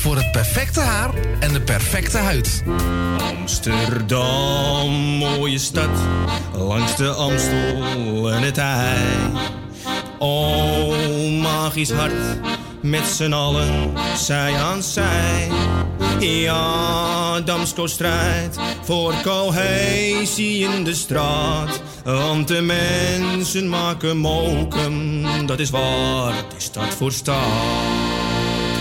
voor het perfecte haar en de perfecte huid. Amsterdam, mooie stad, langs de Amstel en het IJ. Oh, magisch hart, met z'n allen, zij aan zij. Ja, Damsko strijdt voor cohesie in de straat. Want de mensen maken mokum, dat is waar, het stad voor stad.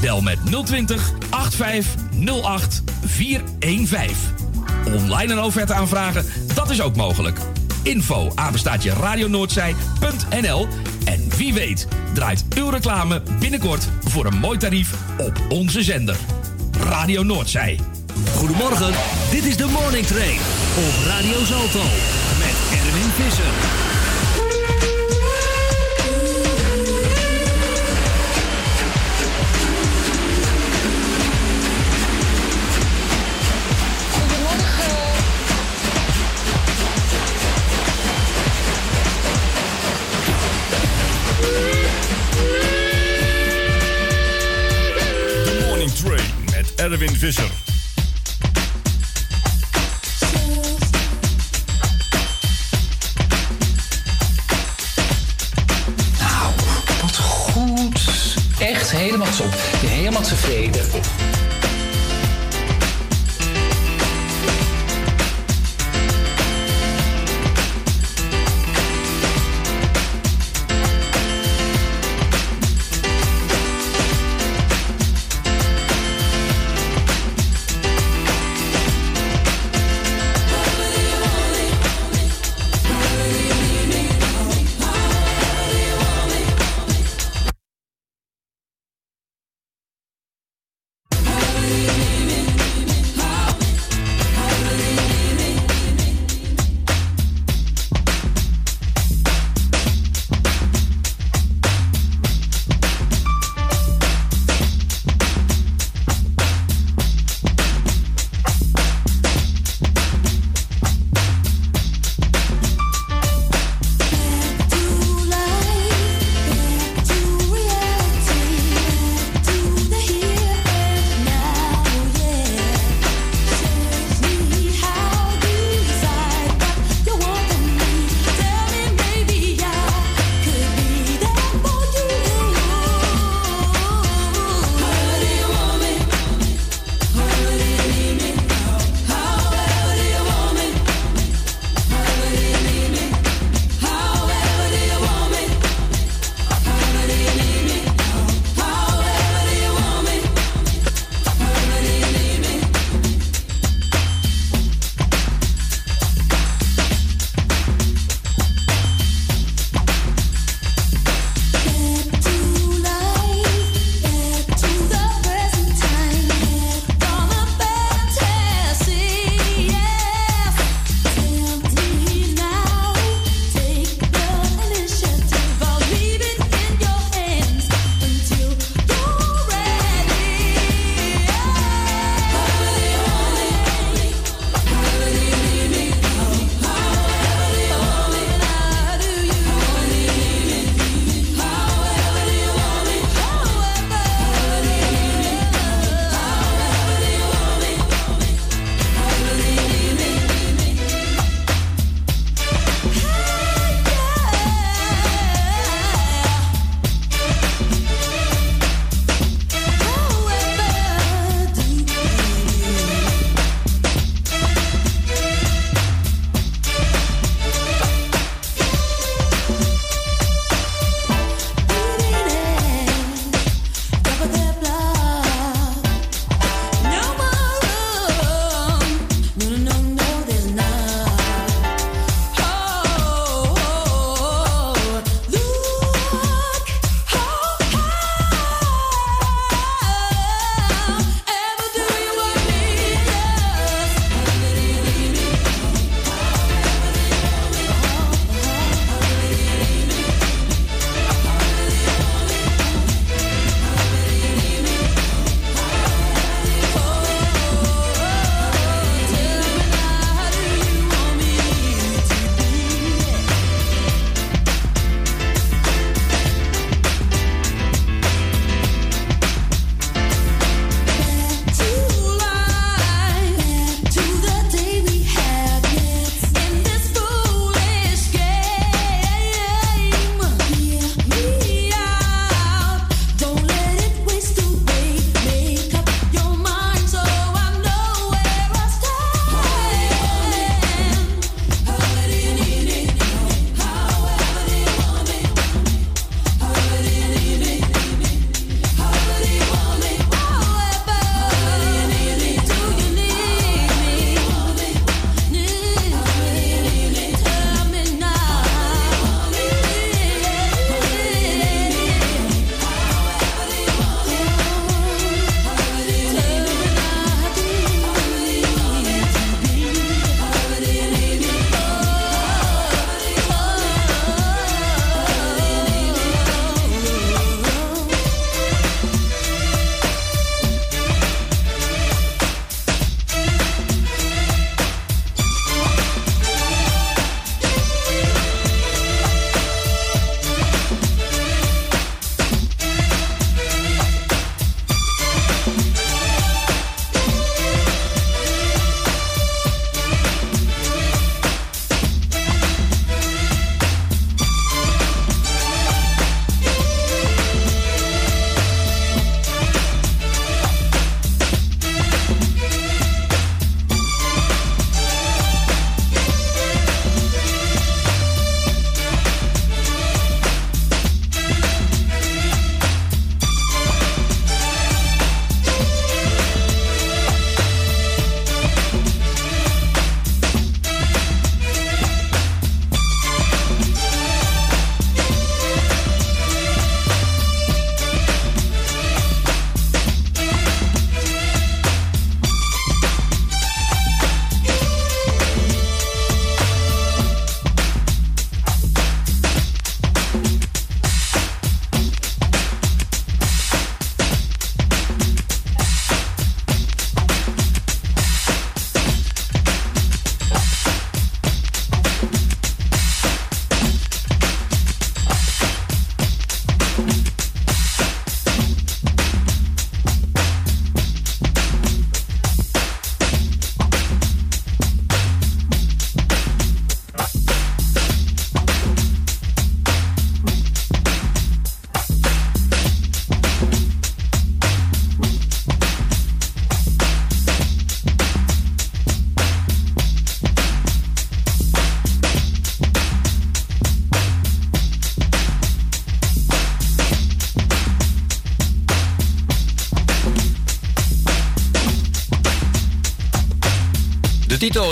Bel met 020 8508 415. Online een offerte aanvragen, dat is ook mogelijk. Info apenstaatje radionoordzij.nl En wie weet draait uw reclame binnenkort voor een mooi tarief op onze zender. Radio Noordzij. Goedemorgen, dit is de Morning Train op Radio Zalto met Erwin Visser. Nou, wat goed. Echt helemaal top. Helemaal tevreden.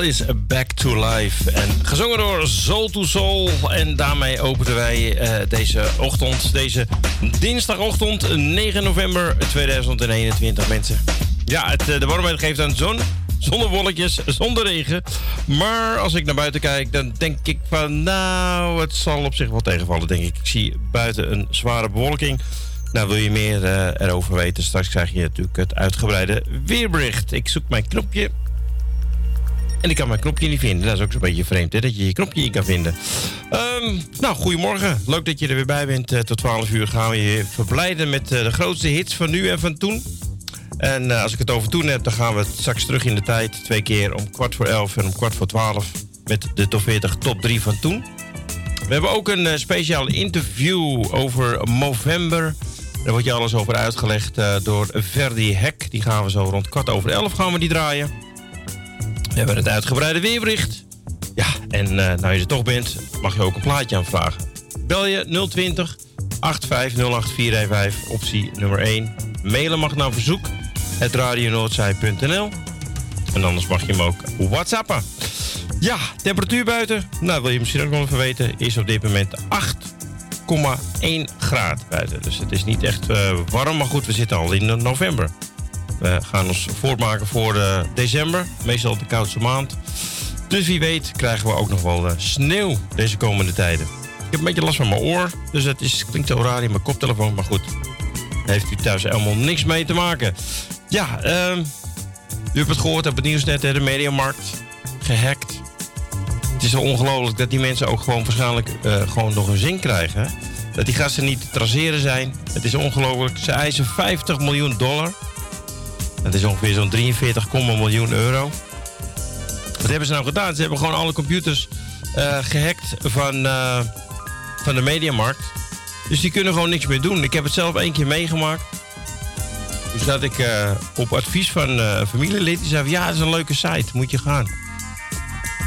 Is Back to Life en gezongen door Soul to Soul. En daarmee openen wij uh, deze ochtend, deze dinsdagochtend 9 november 2021 mensen. Ja, het, de warmheid geeft aan zon, zonder wolkjes, zonder regen. Maar als ik naar buiten kijk, dan denk ik van nou, het zal op zich wel tegenvallen denk ik. Ik zie buiten een zware bewolking. Nou, wil je meer uh, erover weten? Straks krijg je natuurlijk het uitgebreide weerbericht. Ik zoek mijn knopje. En ik kan mijn knopje niet vinden. Dat is ook zo'n beetje vreemd, hè? Dat je je knopje niet kan vinden. Um, nou, goedemorgen. Leuk dat je er weer bij bent. Uh, tot 12 uur gaan we je verblijden met uh, de grootste hits van nu en van toen. En uh, als ik het over toen heb, dan gaan we straks terug in de tijd. Twee keer om kwart voor elf en om kwart voor twaalf. Met de top 40 top 3 van toen. We hebben ook een speciaal interview over Movember. Daar wordt je alles over uitgelegd door Verdi Hek. Die gaan we zo rond kwart over elf gaan we die draaien. We hebben het uitgebreide weerbericht. Ja, en uh, nou je er toch bent, mag je ook een plaatje aanvragen. Bel je 020 8508415, optie nummer 1. Mailen mag naar verzoek, het radionoordzij.nl. En anders mag je hem ook whatsappen. Ja, temperatuur buiten. Nou, wil je misschien ook nog even weten, is op dit moment 8 1 graad buiten. Dus het is niet echt uh, warm, maar goed, we zitten al in november. We gaan ons voortmaken voor uh, december, meestal de koudste maand. Dus wie weet krijgen we ook nog wel uh, sneeuw deze komende tijden. Ik heb een beetje last van mijn oor, dus het is, klinkt zo raar in mijn koptelefoon, maar goed. Heeft u thuis helemaal niks mee te maken. Ja, uh, u hebt het gehoord op het nieuws net, de mediamarkt gehackt. Het is zo ongelooflijk dat die mensen ook gewoon waarschijnlijk gewoon nog een zin krijgen. Dat die gasten niet te traceren zijn. Het is ongelooflijk. Ze eisen 50 miljoen dollar. Dat is ongeveer zo'n 43, miljoen euro. Wat hebben ze nou gedaan? Ze hebben gewoon alle computers uh, gehackt van, uh, van de mediamarkt. Dus die kunnen gewoon niks meer doen. Ik heb het zelf één keer meegemaakt. Dus dat ik uh, op advies van familielid die zei: van, Ja, dat is een leuke site, moet je gaan.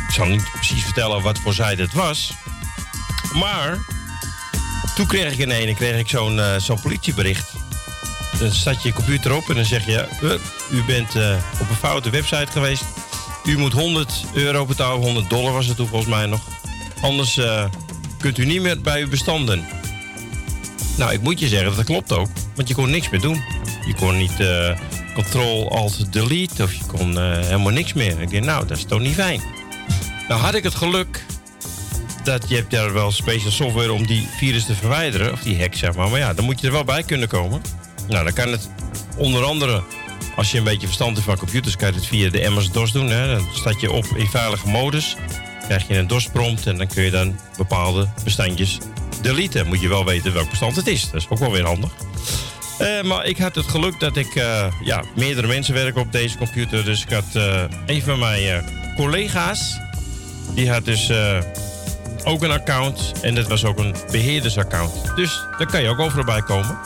Ik zal niet precies vertellen wat voor site het was. Maar toen kreeg ik in ene kreeg ik zo'n zo'n politiebericht. Dan staat je computer op en dan zeg je: uh, U bent uh, op een foute website geweest. U moet 100 euro betalen, 100 dollar was het toen volgens mij nog. Anders kunt u niet meer bij uw bestanden. Nou, ik moet je zeggen, dat klopt ook. Want je kon niks meer doen. Je kon niet Ctrl Alt Delete of je kon helemaal niks meer. Ik denk, nou, dat is toch niet fijn. Nou had ik het geluk dat je hebt daar wel speciale software om die virus te verwijderen, of die hack zeg maar. Maar ja, dan moet je er wel bij kunnen komen. Nou, dan kan het onder andere, als je een beetje verstand hebt van computers, kan je het via de MS-DOS doen. Hè. Dan staat je op in veilige modus, krijg je een DOS-prompt en dan kun je dan bepaalde bestandjes deleten. Moet je wel weten welk bestand het is. Dat is ook wel weer handig. Uh, maar ik had het geluk dat ik, uh, ja, meerdere mensen werken op deze computer. Dus ik had uh, een van mijn collega's, die had dus ook een account. En dat was ook een beheerdersaccount. Dus daar kan je ook overal bij komen.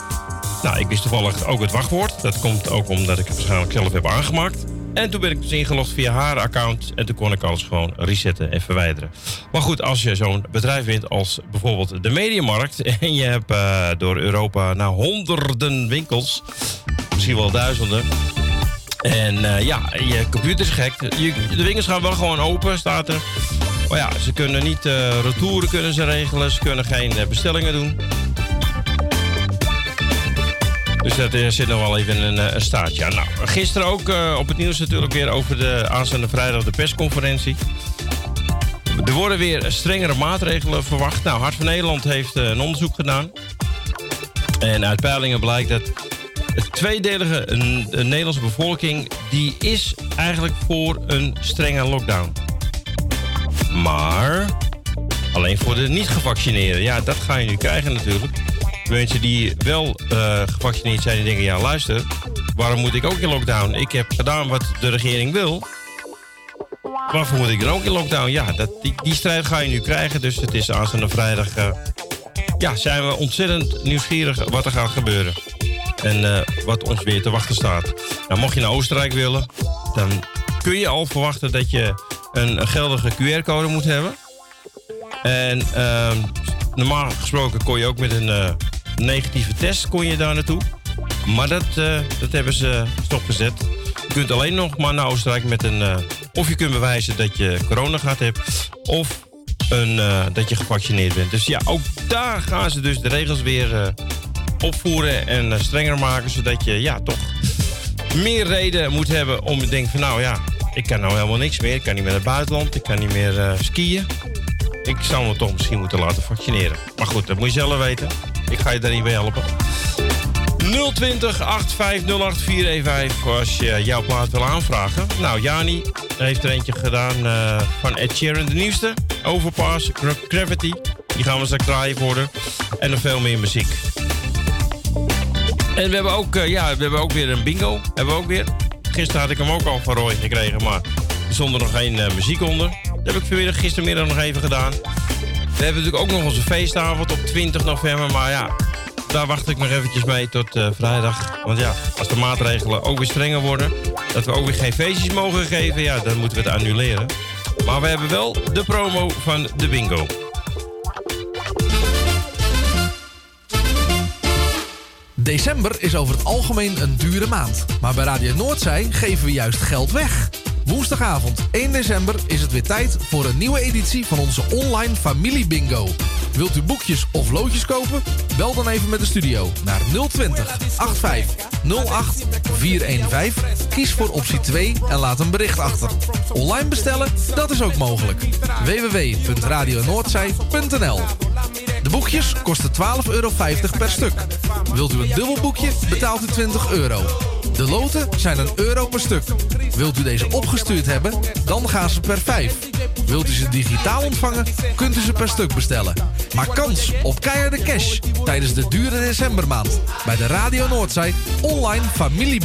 Nou, ik wist toevallig ook het wachtwoord. Dat komt ook omdat ik het waarschijnlijk zelf heb aangemaakt. En toen ben ik dus ingelogd via haar account. En toen kon ik alles gewoon resetten en verwijderen. Maar goed, als je zo'n bedrijf bent als bijvoorbeeld de Mediamarkt. En je hebt uh, door Europa nou honderden winkels. Misschien wel duizenden. En uh, ja, je computer is gek. Je, de winkels gaan wel gewoon open, staat er. Maar ja, ze kunnen niet uh, retouren kunnen ze regelen. Ze kunnen geen bestellingen doen. Dus dat uh, zit nog wel even een, een staartje aan. Nou, gisteren ook op het nieuws natuurlijk weer over de aanstaande vrijdag de persconferentie. Er worden weer strengere maatregelen verwacht. Nou, Hart van Nederland heeft een onderzoek gedaan. En uit peilingen blijkt dat het tweedelige een, een Nederlandse bevolking... die is eigenlijk voor een strenge lockdown. Maar alleen voor de niet-gevaccineerden. Ja, dat ga je nu krijgen natuurlijk. Mensen die wel uh, gevaccineerd zijn, die denken: ja, luister, waarom moet ik ook in lockdown? Ik heb gedaan wat de regering wil. Waarvoor moet ik dan ook in lockdown? Ja, dat, die, strijd ga je nu krijgen. Dus het is aanstaande vrijdag. Uh, ja, zijn we ontzettend nieuwsgierig wat er gaat gebeuren. En uh, wat ons weer te wachten staat. Nou, mocht je naar Oostenrijk willen, dan kun je al verwachten dat je een geldige QR-code moet hebben. En uh, normaal gesproken kon je ook met een negatieve test kon je daar naartoe. Maar dat, uh, dat hebben ze stopgezet. kunt alleen nog maar naar Oostenrijk met een... eh, of je kunt bewijzen dat je corona gehad hebt... of een, eh, dat je gevaccineerd bent. Dus ja, ook daar gaan ze dus de regels weer eh, opvoeren en eh, strenger maken... zodat je ja, toch meer reden moet hebben om te denken van... nou ja, ik kan nou helemaal niks meer. Ik kan niet meer naar het buitenland, ik kan niet meer eh, skiën. Ik zou me toch misschien moeten laten vaccineren. Maar goed, dat moet je zelf weten. Ik ga je daar niet bij helpen. 020 850 415 als je jouw plaat wil aanvragen. Nou, Jani heeft er eentje gedaan eh, van Ed Sheeran, de nieuwste. Overpass, Gra- Gravity. Die gaan we straks draaien haar. En nog veel meer muziek. En we hebben ook, eh, ja, we hebben ook weer een bingo. Hebben we ook weer. Gisteren had ik hem ook al van Roy gekregen, maar er stond er nog geen eh, muziek onder. Dat heb ik vanmiddag gistermiddag nog even gedaan. We hebben natuurlijk ook nog onze feestavond op 20 november, maar ja, daar wacht ik nog eventjes mee tot eh, vrijdag. Want ja, als de maatregelen ook weer strenger worden, dat we ook weer geen feestjes mogen geven, ja, dan moeten we het annuleren. Maar we hebben wel de promo van de bingo. December is over het algemeen een dure maand. Maar bij Radio Noordzij geven we juist geld weg. Woensdagavond 1 december is het weer tijd voor een nieuwe editie van onze online familie bingo. Wilt u boekjes of loodjes kopen? Bel dan even met de studio naar 020 85 08 415. Kies voor optie 2 en laat een bericht achter. Online bestellen? Dat is ook mogelijk. www.radionoordzij.nl de boekjes kosten 12,50 euro per stuk. Wilt u een dubbel boekje, betaalt u 20 euro. De loten zijn een euro per stuk. Wilt u deze opgestuurd hebben, dan gaan ze per 5. Wilt u ze digitaal ontvangen, kunt u ze per stuk bestellen. Maak kans op keiharde cash tijdens de dure decembermaand. Bij de Radio Noordzij online familie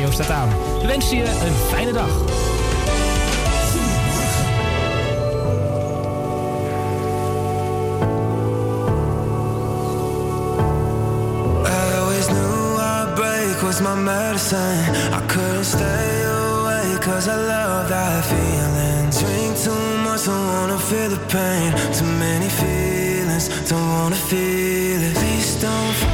radio staat aan. We wensen je een fijne dag. Was my medicine. I couldn't stay away cause I love that feeling. Drink too much, don't wanna feel the pain. Too many feelings, don't wanna feel it. Please don't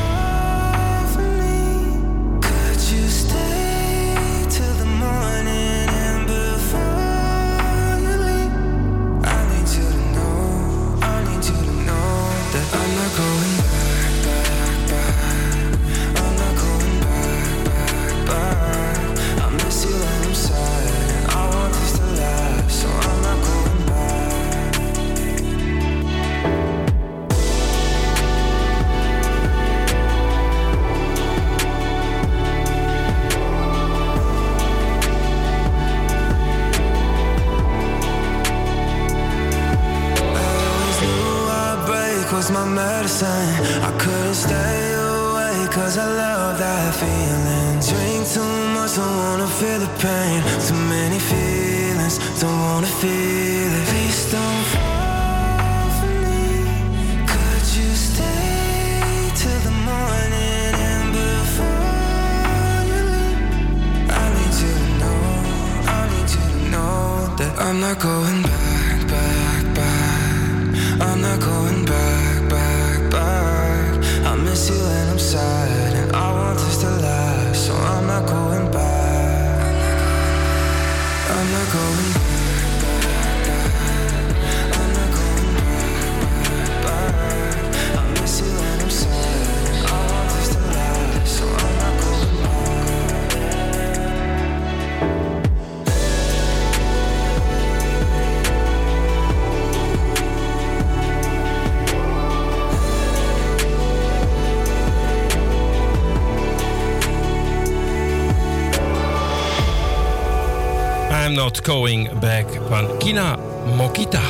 back van Kina Mokita.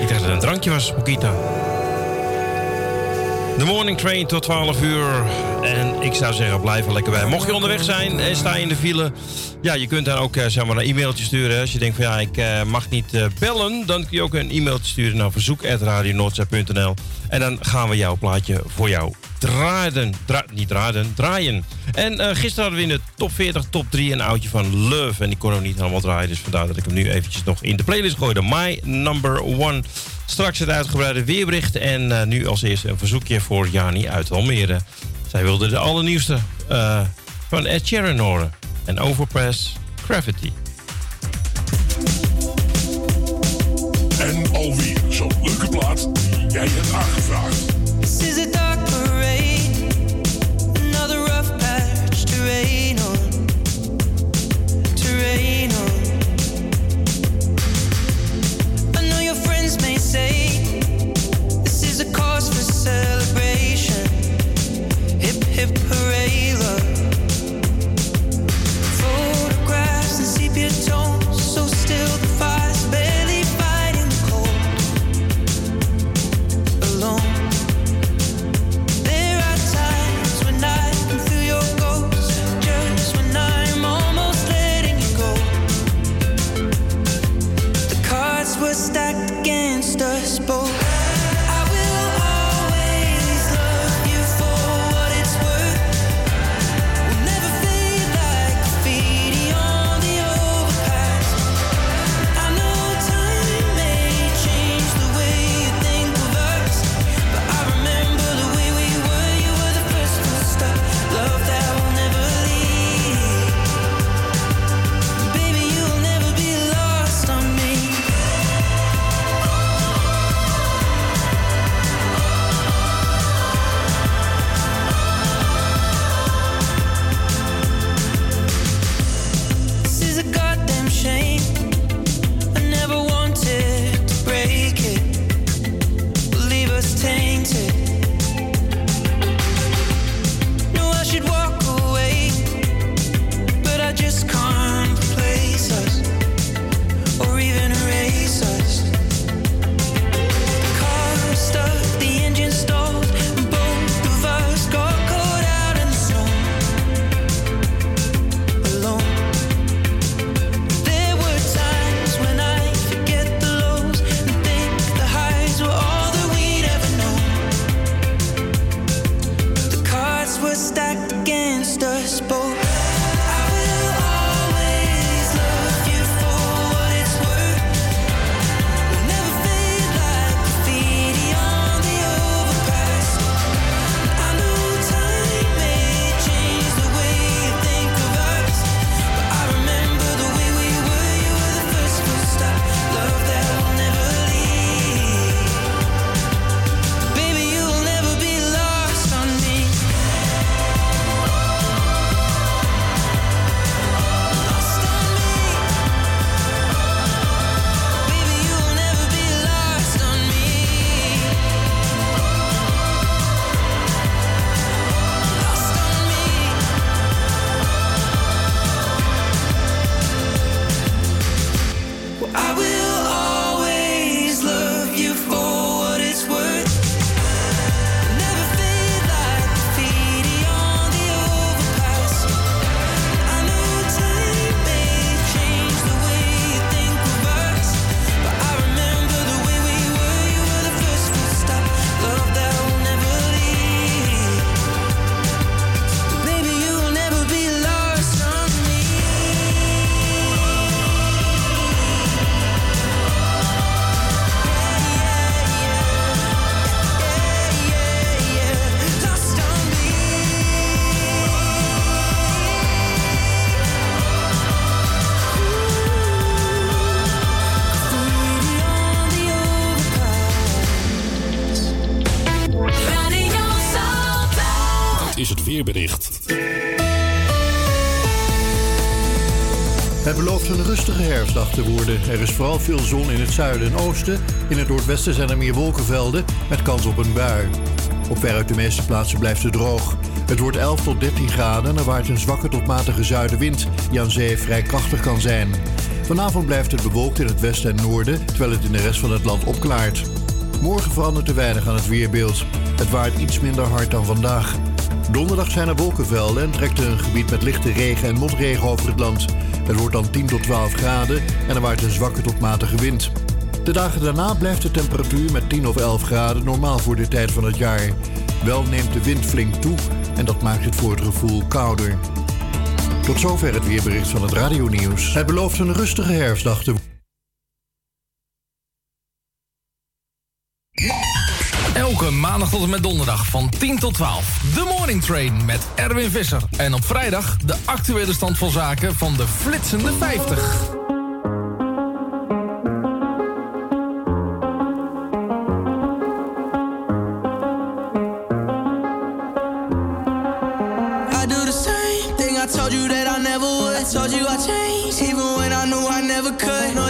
Ik dacht dat het een drankje was, Mokita. De morning train tot 12 uur. En ik zou zeggen, blijf er lekker bij. Mocht je onderweg zijn en sta je in de file... Ja, je kunt dan ook eh, zeg maar, een e-mailtje sturen. Als je denkt van ja, ik eh, mag niet eh, bellen... dan kun je ook een e-mailtje sturen naar verzoek.radionoordzij.nl. En dan gaan we jouw plaatje voor jou draaien. Dra niet draaien, draaien. En gisteren hadden we in de top 40, top 3 een oudje van Love. En die kon ook niet helemaal draaien. Dus vandaar dat ik hem nu eventjes nog in de playlist gooide. My number one. Straks het uitgebreide weerbericht. En eh, nu als eerste een verzoekje voor Jani uit Almere. Zij wilde de allernieuwste eh, van Ed Sheeran horen. En Overpress Gravity. Te worden. Er is vooral veel zon in het zuiden en oosten. In het noordwesten zijn er meer wolkenvelden met kans op een bui. Op veruit de meeste plaatsen blijft het droog. Het wordt 11 tot 13 graden en er waait een zwakke tot matige zuidenwind... die aan zee vrij krachtig kan zijn. Vanavond blijft het bewolkt in het westen en noorden... terwijl het in de rest van het land opklaart. Morgen verandert er weinig aan het weerbeeld. Het waait iets minder hard dan vandaag. Donderdag zijn er wolkenvelden en trekt een gebied met lichte regen en motregen over het land. Het wordt dan 10 tot 12 graden en er waait een zwakke tot matige wind. De dagen daarna blijft de temperatuur met 10 of 11 graden normaal voor de tijd van het jaar. Wel neemt de wind flink toe en dat maakt het voor het gevoel kouder. Tot zover het weerbericht van het radionieuws. Het belooft een rustige herfstdag te maandag tot en met donderdag van 10 tot 12. De Morning Train met Erwin Visser. En op vrijdag de actuele stand van zaken van de flitsende 50. I told you I never would.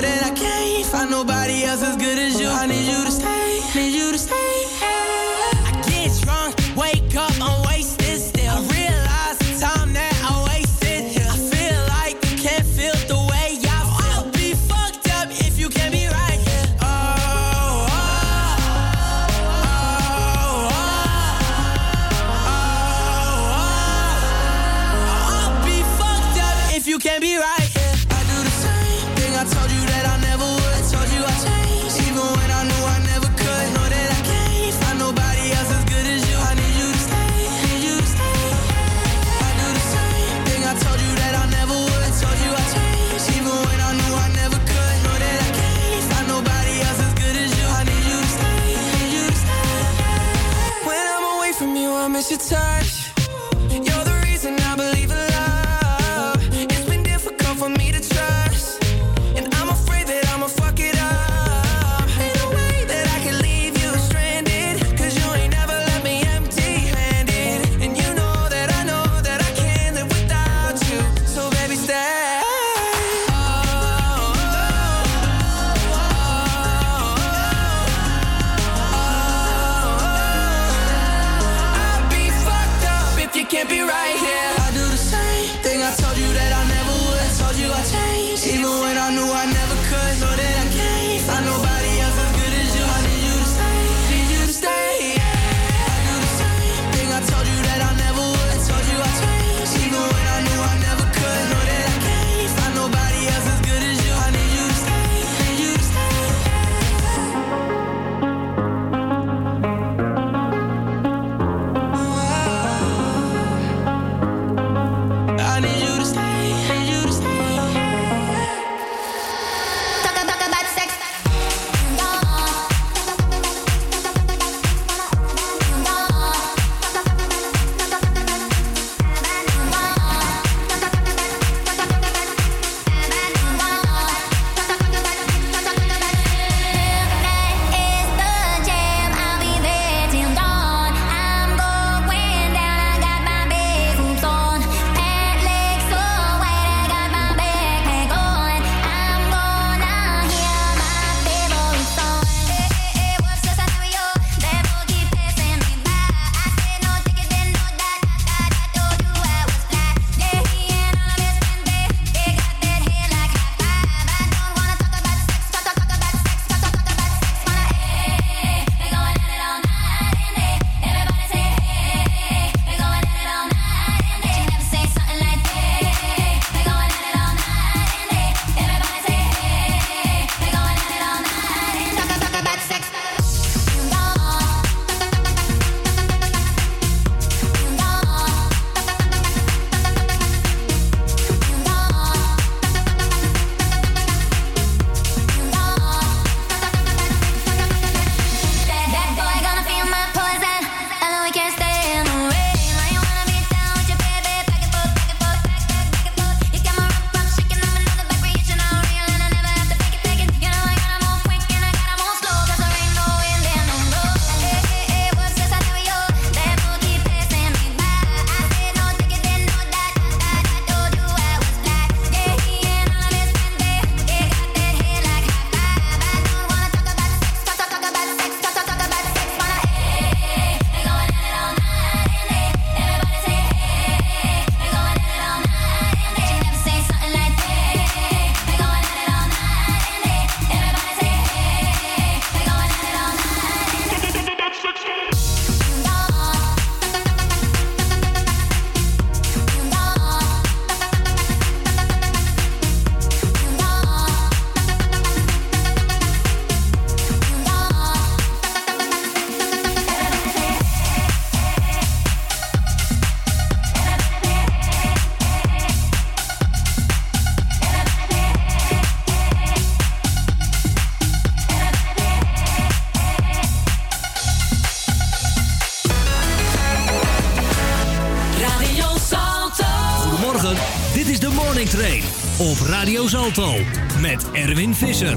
Salto met Erwin Visser.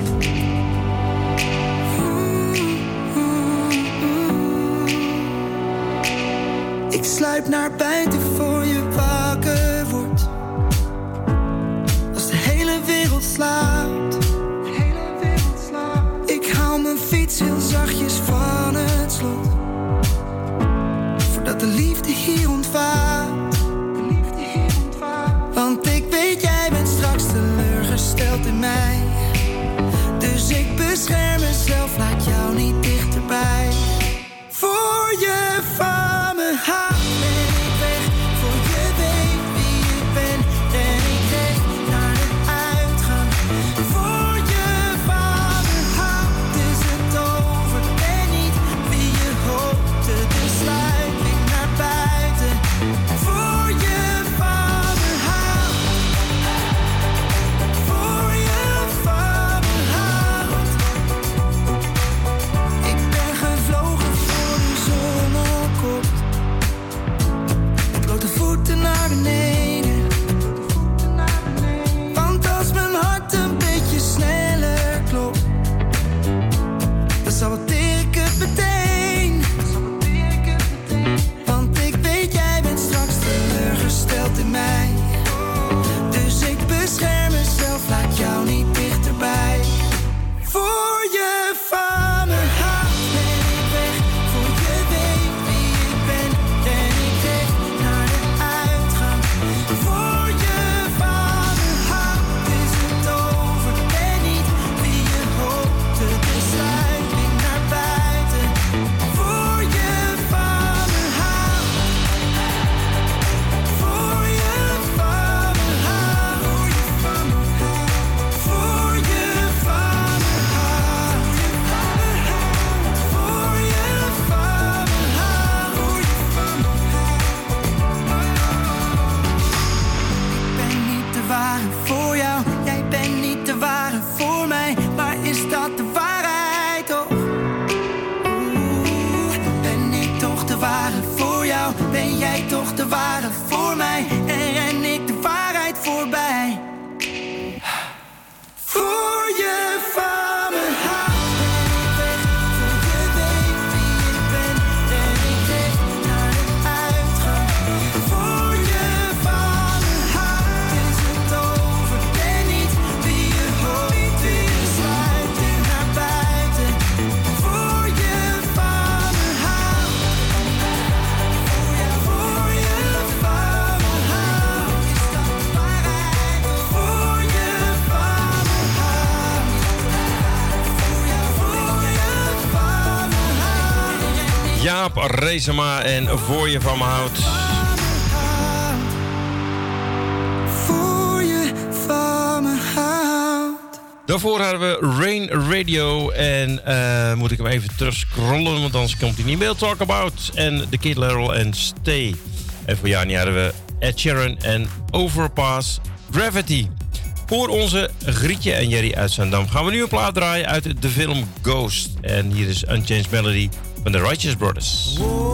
Ik sluip naar buiten Rezema en Voor je van me houdt. Voor je van me houdt. Daarvoor hadden we Rain Radio. En eh, moet ik hem even terug scrollen, want anders komt hij niet meer. Talk About en The Kid LAROI en Stay. En voor Jani hadden we Ed Sheeran en Overpass Gravity. Voor onze Grietje en Jerry uit Zandam gaan we nu een plaat draaien uit de film Ghost. En hier is Unchanged Melody van de Righteous Brothers.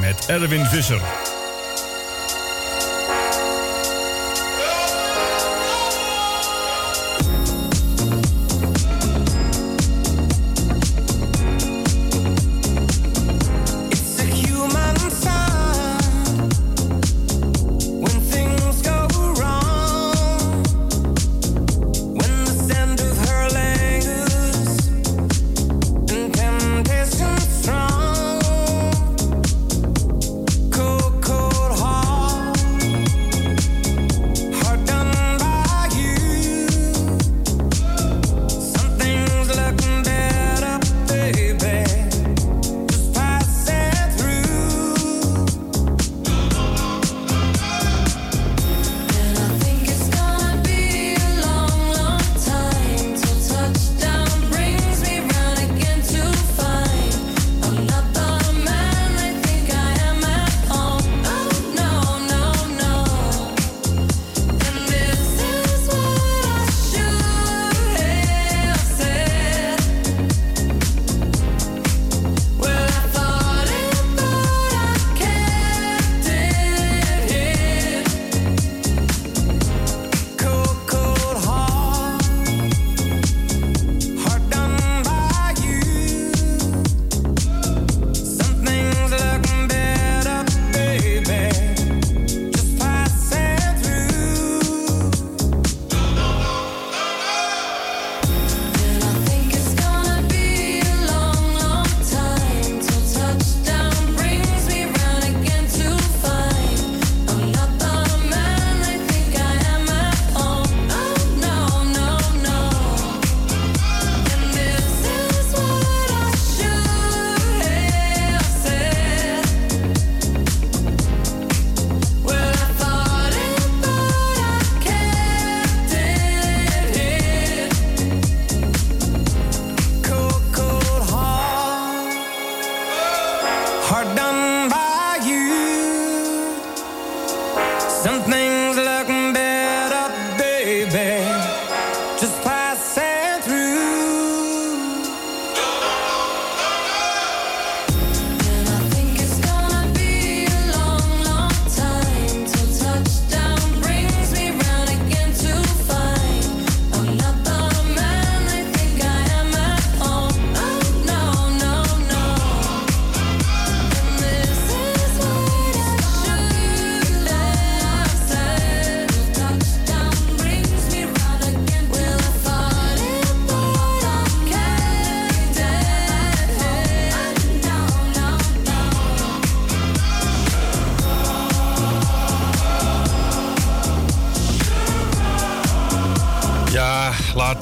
Met Erwin Visser.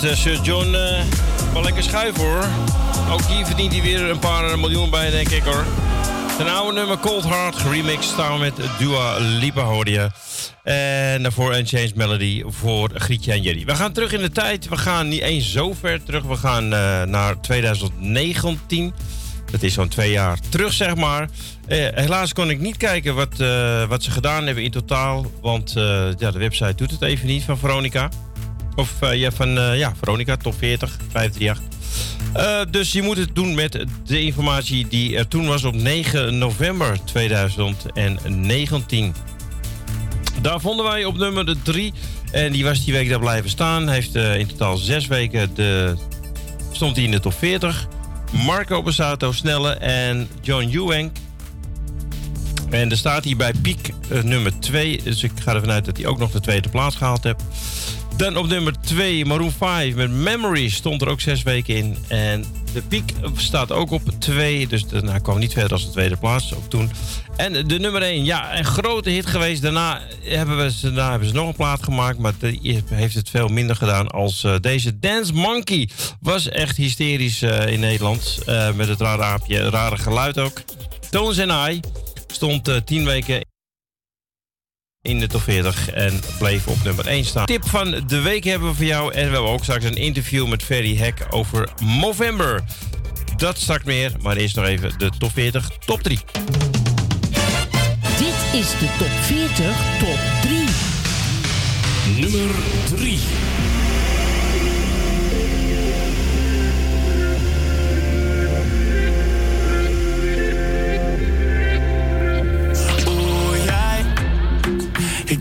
Eh, Sir John eh, wel lekker schuiven hoor. Ook hier verdient hij weer een paar miljoen bij, denk ik hoor. Zijn oude nummer Cold Heart, remix samen met Dua Lipa hoorde je. En daarvoor Unchanged Melody voor Grietje en Jerry. We gaan terug in de tijd. We gaan niet eens zo ver terug. We gaan eh, naar 2019. Dat is zo'n twee jaar terug, zeg maar. Eh, helaas kon ik niet kijken wat, eh, wat ze gedaan hebben in totaal. Want eh, ja, de website doet het even niet van Veronica. Of eh, ja, van eh, ja, Veronica, top 40, 538. Eh, dus je moet het doen met de informatie die er toen was op 9 november 2019. Daar vonden wij op nummer 3. En die was die week daar blijven staan. Heeft in totaal zes weken de, stond hij in de top 40. Marco Bassato, Snelle en John Ewing. En er staat hier bij Piek nummer 2. Dus ik ga ervan uit dat hij ook nog de tweede plaats gehaald heeft. Dan op nummer 2 Maroon 5 met Memories stond er ook zes weken in. En de piek staat ook op 2. Dus daarna kwam niet verder als de tweede plaats op toen. En de nummer 1, ja, een grote hit geweest. Daarna hebben, we, ze- daarna hebben ze nog een plaat gemaakt. Maar die heeft het veel minder gedaan als eh, deze. Dance Monkey was echt hysterisch eh, in Nederland. eh, met het rare aapje, rare geluid ook. Tones and I stond eh 10 weken in de top 40 en bleef op nummer 1 staan. Tip van de week hebben we voor jou en we hebben ook straks een interview met Ferry Heck over Movember. Dat straks meer, maar eerst nog even de top 40, top 3. Dit is de top 40 top 3. Nummer 3.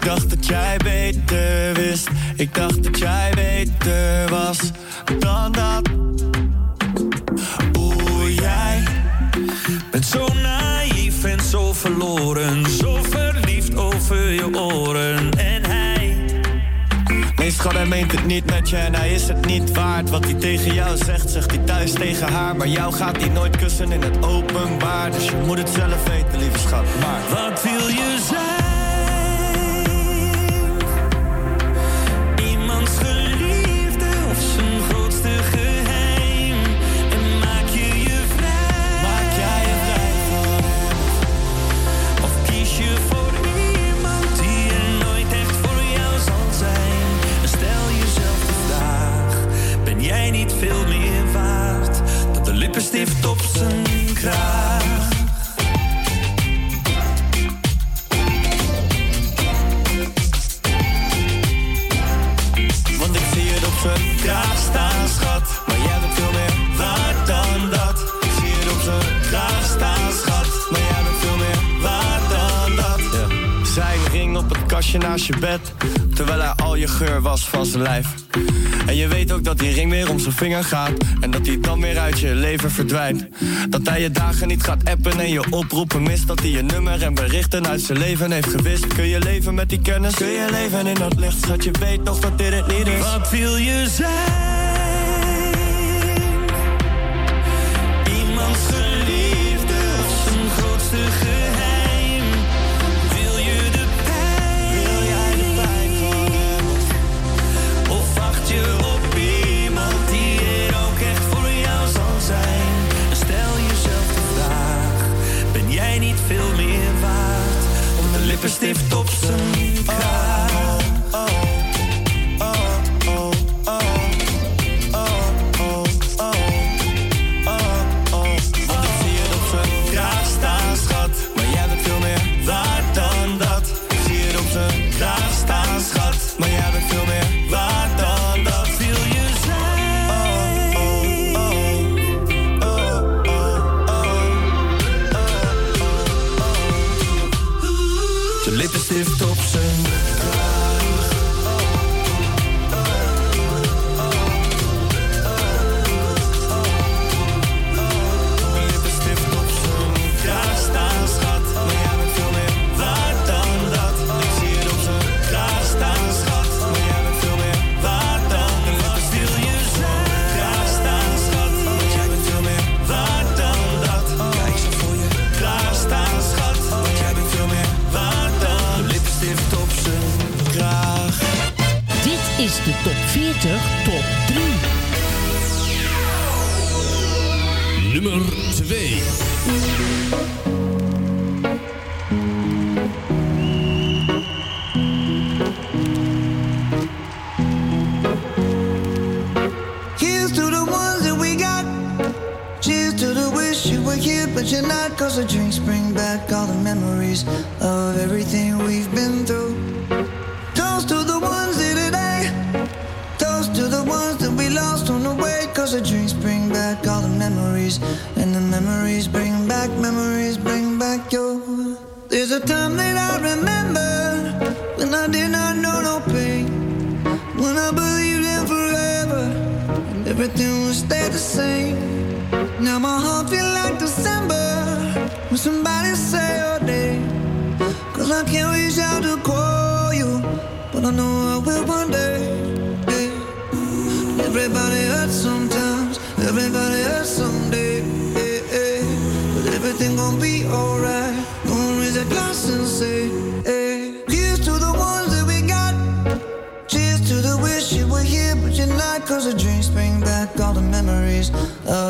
Dacht dat jij beter wist. Ik dacht dat jij beter was dan dat. Oeh, jij bent zo naïef en zo verloren. Zo verliefd over je oren. En hij. Nee, schat, hij meent het niet met je en hij is het niet waard. Wat hij tegen jou zegt, zegt hij thuis tegen haar. Maar jou gaat hij nooit kussen in het openbaar. Dus je moet het zelf weten, lieve schat. Maar wat wil je zijn? Op zijn kraag? Want ik zie het op zijn kraag staan, schat. Maar jij bent veel meer waard dan dat. Ik zie het op zijn kraag staan, schat. Maar jij bent veel meer waard dan dat. Zijn ring op het kastje naast je bed. Terwijl hij al je geur was van zijn lijf. En je weet ook dat die ring weer om zijn vinger gaat. En dat hij dan weer uit je leven verdwijnt. Dat hij je dagen niet gaat appen en je oproepen mist. Dat hij je nummer en berichten uit zijn leven heeft gewist. Kun je leven met die kennis? Kun je leven in dat licht? Schat, je weet nog dat dit het niet is. Wat wil je zijn? Is de top 40 top 3. Nummer 2. Here's to the ones that we got. Cheers to the wish you were here, but you're not. Cause the drinks bring back all the memories of everything we've And the memories bring back, memories bring back your. There's a time that I remember when I did not know no pain. When I believed in forever and everything would stay the same. Now my heart feels like December when somebody say your name. Cause I can't reach out to call you, but I know I will one day. Everybody hurts sometimes, everybody hurts someday. Be alright. A glass and say, to the ones that we got. Cheers to the wish but you're. Cause the drinks bring back all the memories of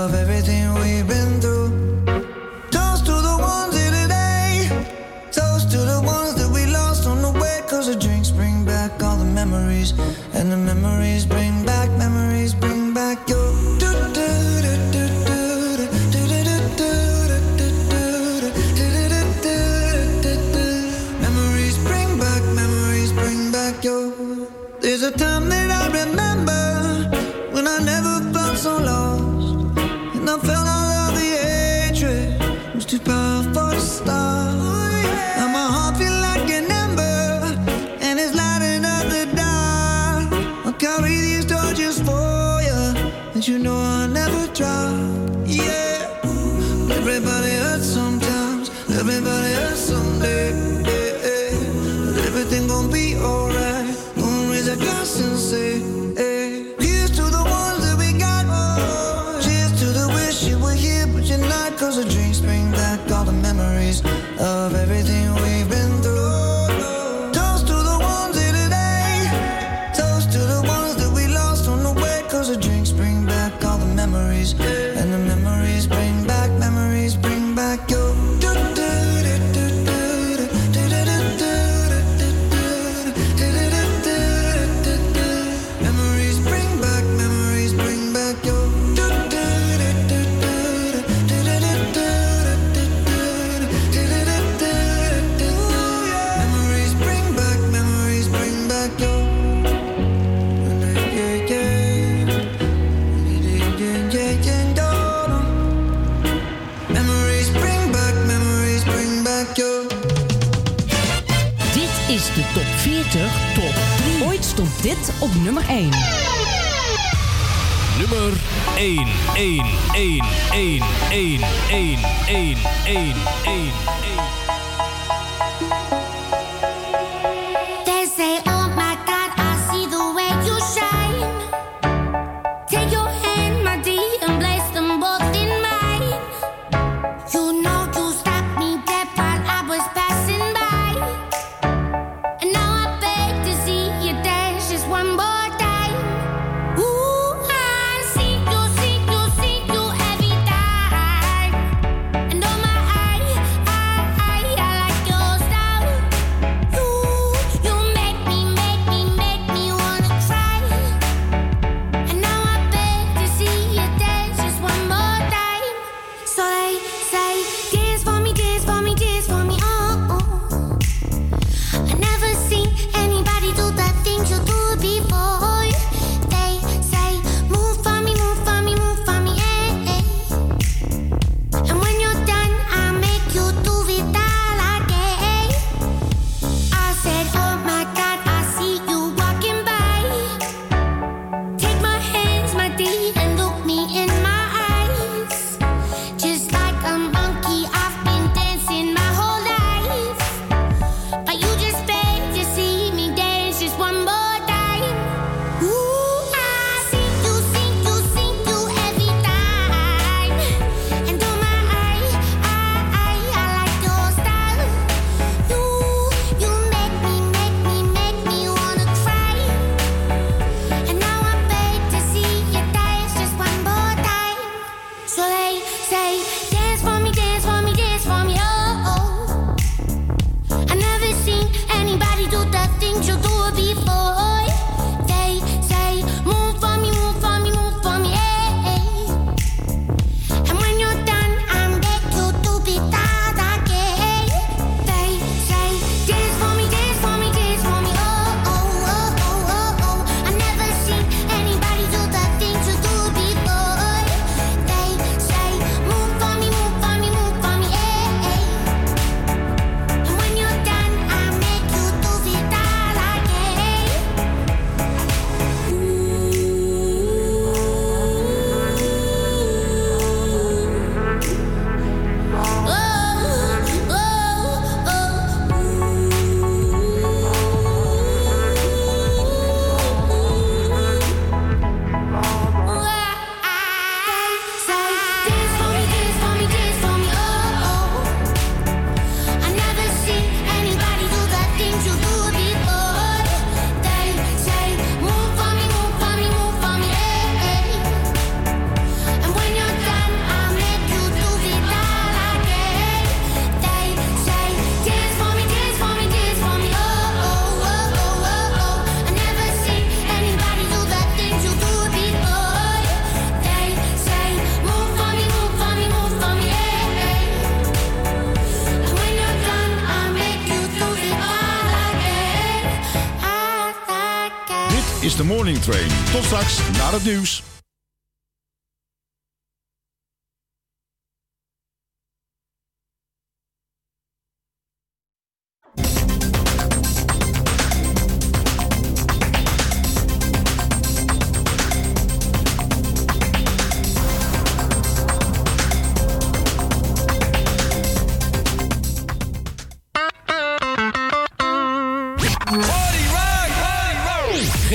nieuws.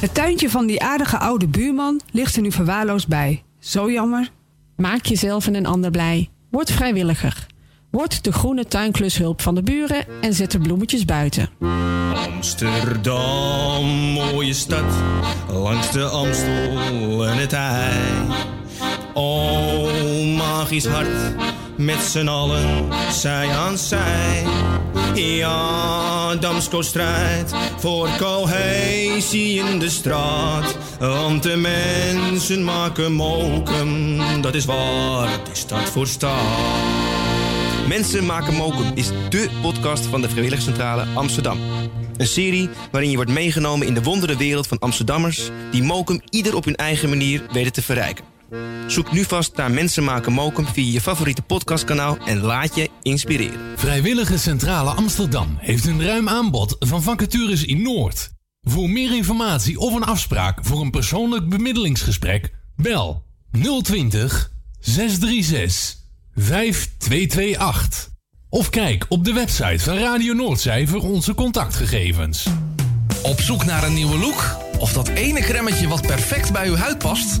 Het tuintje van die aardige oude buurman ligt er nu verwaarloosd bij. Zo jammer. Maak jezelf en een ander blij. Word vrijwilliger. Word de groene tuinklushulp van de buren en zet de bloemetjes buiten. Amsterdam, mooie stad, langs de Amstel en het IJ. Oh, magisch hart, met z'n allen, zij aan zij. Ja, Damsko strijdt voor cohesie in de straat. Want de mensen maken mokum, dat is waar die stad voor staat. Mensen maken mokum is dé podcast van de Vrijwilligcentrale Amsterdam. Een serie waarin je wordt meegenomen in de wondere wereld van Amsterdammers... die mokum ieder op hun eigen manier weten te verrijken. Zoek nu vast naar Mensen maken mokum via je favoriete podcastkanaal... en laat je inspireren. Vrijwillige Centrale Amsterdam heeft een ruim aanbod van vacatures in Noord. Voor meer informatie of een afspraak voor een persoonlijk bemiddelingsgesprek, bel 020 636 5228. Of kijk op de website van Radio Noordzij voor onze contactgegevens. Op zoek naar een nieuwe look? Of dat ene cremmetje wat perfect bij uw huid past?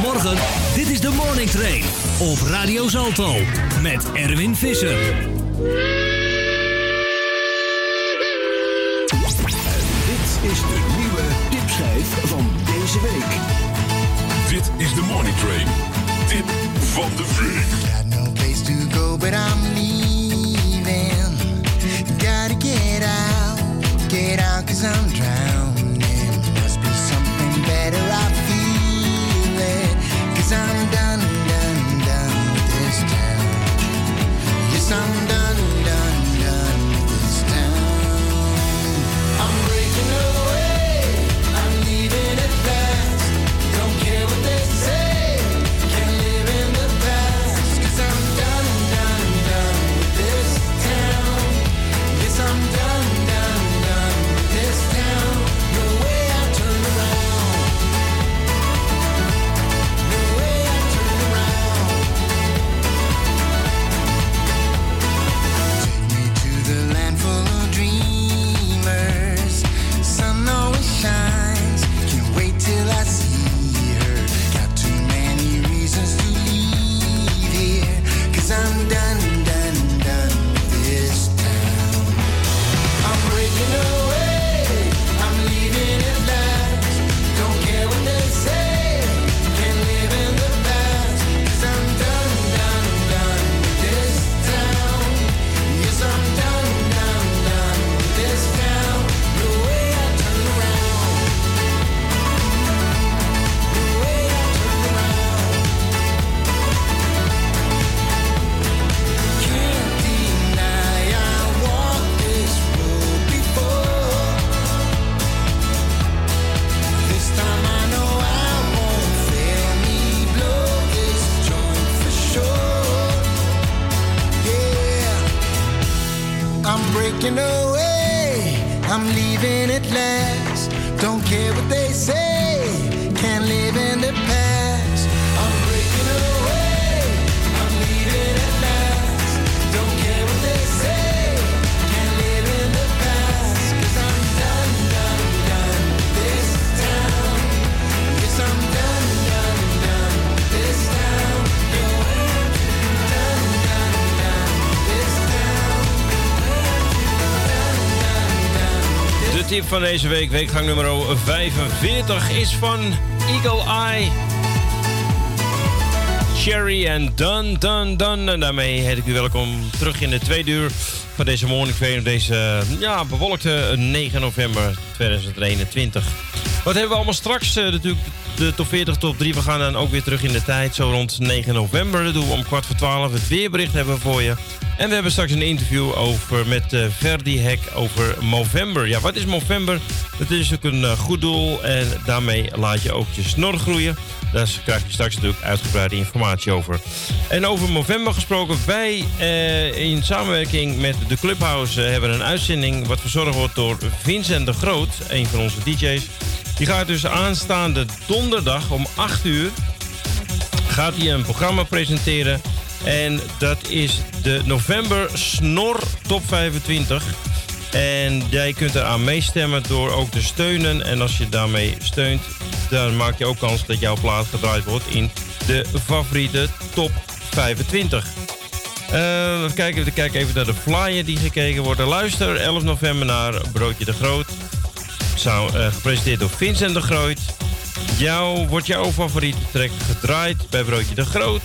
Goedemorgen, dit is de Morning Train op Radio Salto met Erwin Visser. Dit is de nieuwe tipschijf van deze week. Dit is de Morning Train. Tip van de week. Got no place to go, but I'm leaving. Gotta get out, get out, cause I'm drowning. Van deze week, weekgang nummer 45, is van Eagle Eye. Cherry en Dun Dun Dun. En daarmee heet ik u welkom terug in de tweede uur van deze morning op deze ja, bewolkte 9 november 2021. Wat hebben we allemaal straks? Eh, natuurlijk de top 40, top 3. We gaan dan ook weer terug in de tijd, zo rond 9 november. Dat doen we om kwart voor 12. Het weerbericht hebben we voor je. En we hebben straks een interview over, met eh, Verdi Hek over Movember. Ja, wat is Movember? Het is ook een eh, goed doel en daarmee laat je ook je snor groeien. Daar krijg je straks natuurlijk uitgebreide informatie over. En over Movember gesproken, wij eh, in samenwerking met de Clubhouse hebben een uitzending wat verzorgd wordt door Vincent de Groot, een van onze DJ's. Die gaat dus aanstaande donderdag om 8 uur gaat hij een programma presenteren. En dat is de November Snor Top 25. En jij kunt eraan meestemmen door ook te steunen. En als je daarmee steunt, dan maak je ook kans dat jouw plaat gedraaid wordt in de favoriete Top 25. Eh, even kijken, we kijken even naar de flyer die gekeken wordt. Luister 11 november naar Broodje de Groot. Zou, eh, gepresenteerd door Vincent de Groot. Jou, wordt jouw favoriete track gedraaid bij Broodje de Groot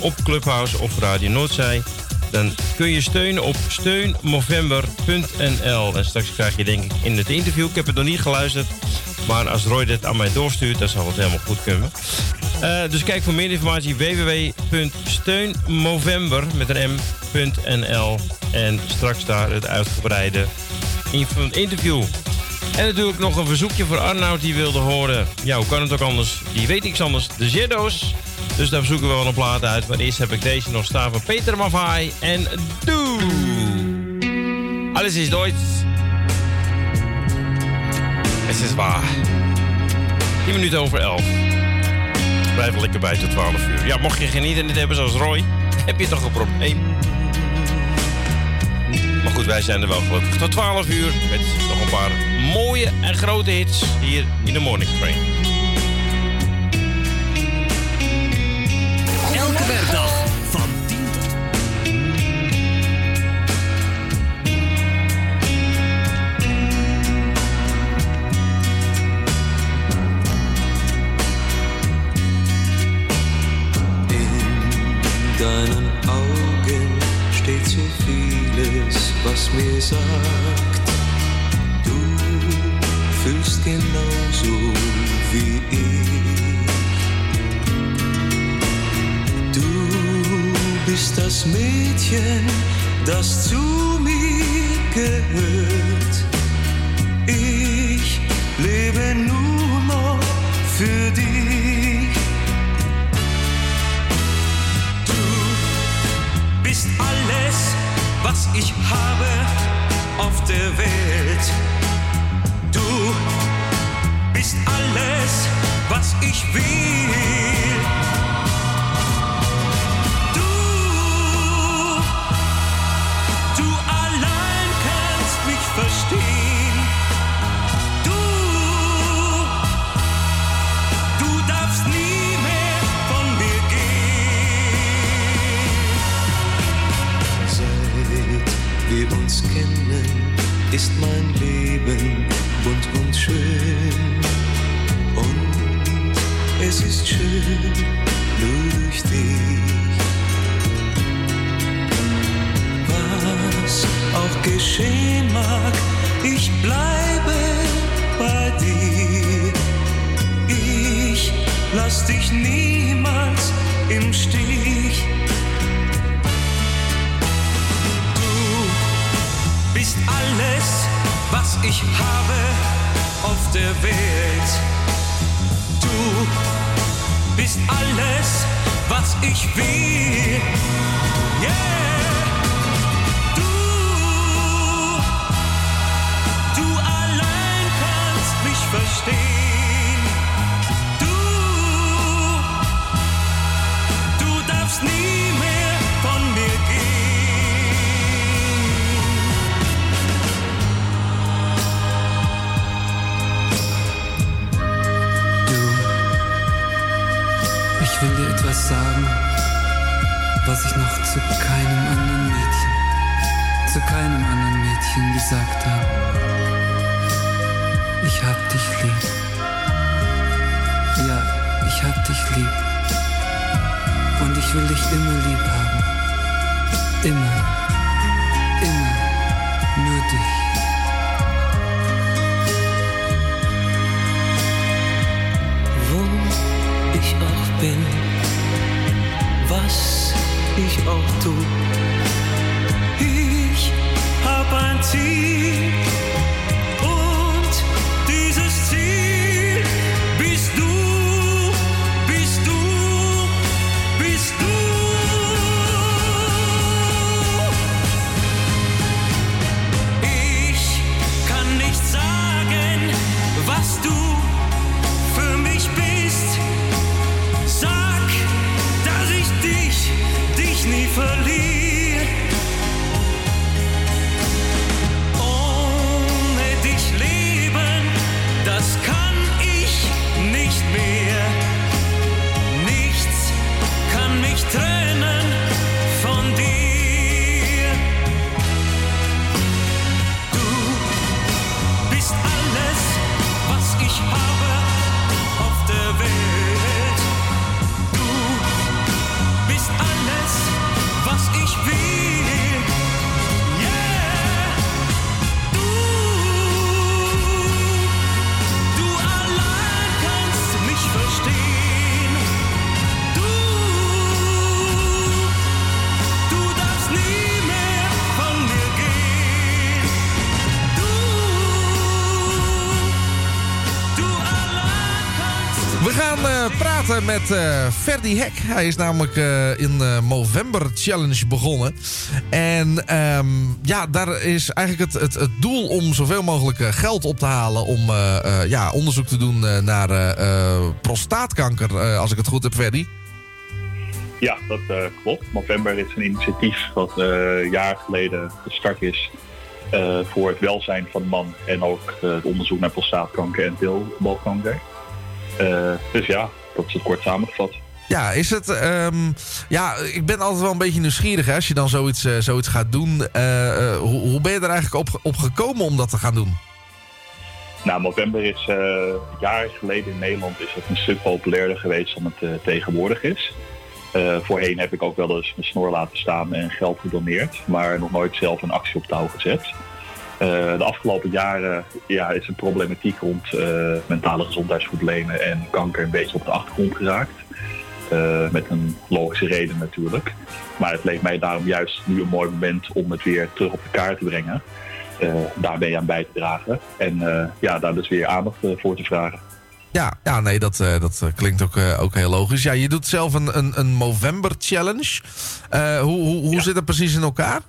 op Clubhouse of Radio Noordzij? Dan kun je steunen op steunmovember.nl. En straks krijg je denk ik in het interview, ik heb het nog niet geluisterd, maar als Roy dit aan mij doorstuurt, dan zal het helemaal goed kunnen. Eh, dus kijk voor meer informatie www.steunmovember met een m.nl en straks daar het uitgebreide interview. En natuurlijk nog een verzoekje voor Arnoud die wilde horen. Ja, hoe kan het ook anders? Die weet niks anders. De Shadows. Dus daar zoeken we wel een plaat uit. Maar eerst heb ik deze nog staan van Peter Maffay en Doe. Alles is Duits. Het is waar. 10 minuten over 11. Blijf er lekker bij tot 12 uur. Ja, mocht je geen internet hebben zoals Roy, heb je toch een probleem. Maar goed, wij zijn er wel gelukkig. Tot 12 uur met nog een paar mooie en grote hits hier in de Morning Train. Was mir sagt, du fühlst genauso wie ich. Du bist das Mädchen, das zu mir gehört. Ich lebe nur noch für dich. Was ich habe auf der Welt. Du bist alles, was ich will. Ist mein Leben bunt und schön. Und es ist schön durch dich. Was auch geschehen mag, ich bleibe bei dir. Ich lass dich niemals im Stich. Ich habe auf der Welt. Du bist alles, was ich will. Yeah. Du, du allein kannst mich verstehen. Zu keinem anderen Mädchen gesagt habe. Ich hab dich lieb. Ja, ich hab dich lieb. Und ich will dich immer lieb haben. Immer. Immer. Nur dich. Wo ich auch bin, was ich auch tu, guarantee met eh Ferdy Hek. Hij is namelijk eh, in de Movember Challenge begonnen. En ehm, ja, daar is eigenlijk het, het, het doel om zoveel mogelijk eh, geld op te halen. Om eh, eh, ja, onderzoek te doen eh, naar eh, eh, prostaatkanker, eh, als ik het goed heb, Ferdy. Ja, dat eh, klopt. November is een initiatief dat eh jaar geleden gestart is eh, voor het welzijn van de man en ook eh, het onderzoek naar prostaatkanker en teelbalkanker. Eh, dus ja, dat is het kort samengevat. Ja, is het. ehm, ja, ik ben altijd wel een beetje nieuwsgierig hè, als je dan zoiets, eh, zoiets gaat doen. Eh, eh, hoe, hoe ben je er eigenlijk op, op gekomen om dat te gaan doen? Nou, november is eh jaren geleden in Nederland is het een stuk populairder geweest dan het tegenwoordig is. Voorheen heb ik ook wel eens mijn snor laten staan en geld gedoneerd, maar nog nooit zelf een actie op touw gezet. Eh, de afgelopen jaren ja, is de problematiek rond eh, mentale gezondheidsproblemen en kanker een beetje op de achtergrond geraakt. Eh, met een logische reden natuurlijk. Maar het leek mij daarom juist nu een mooi moment om het weer terug op de kaart te brengen. Daar ben je aan bij te dragen. En ja, daar dus weer aandacht voor te vragen. Ja, ja nee, dat, dat klinkt ook, ook heel logisch. Ja, je doet zelf een, een, een Movember Challenge. Hoe hoe, hoe zit dat precies in elkaar?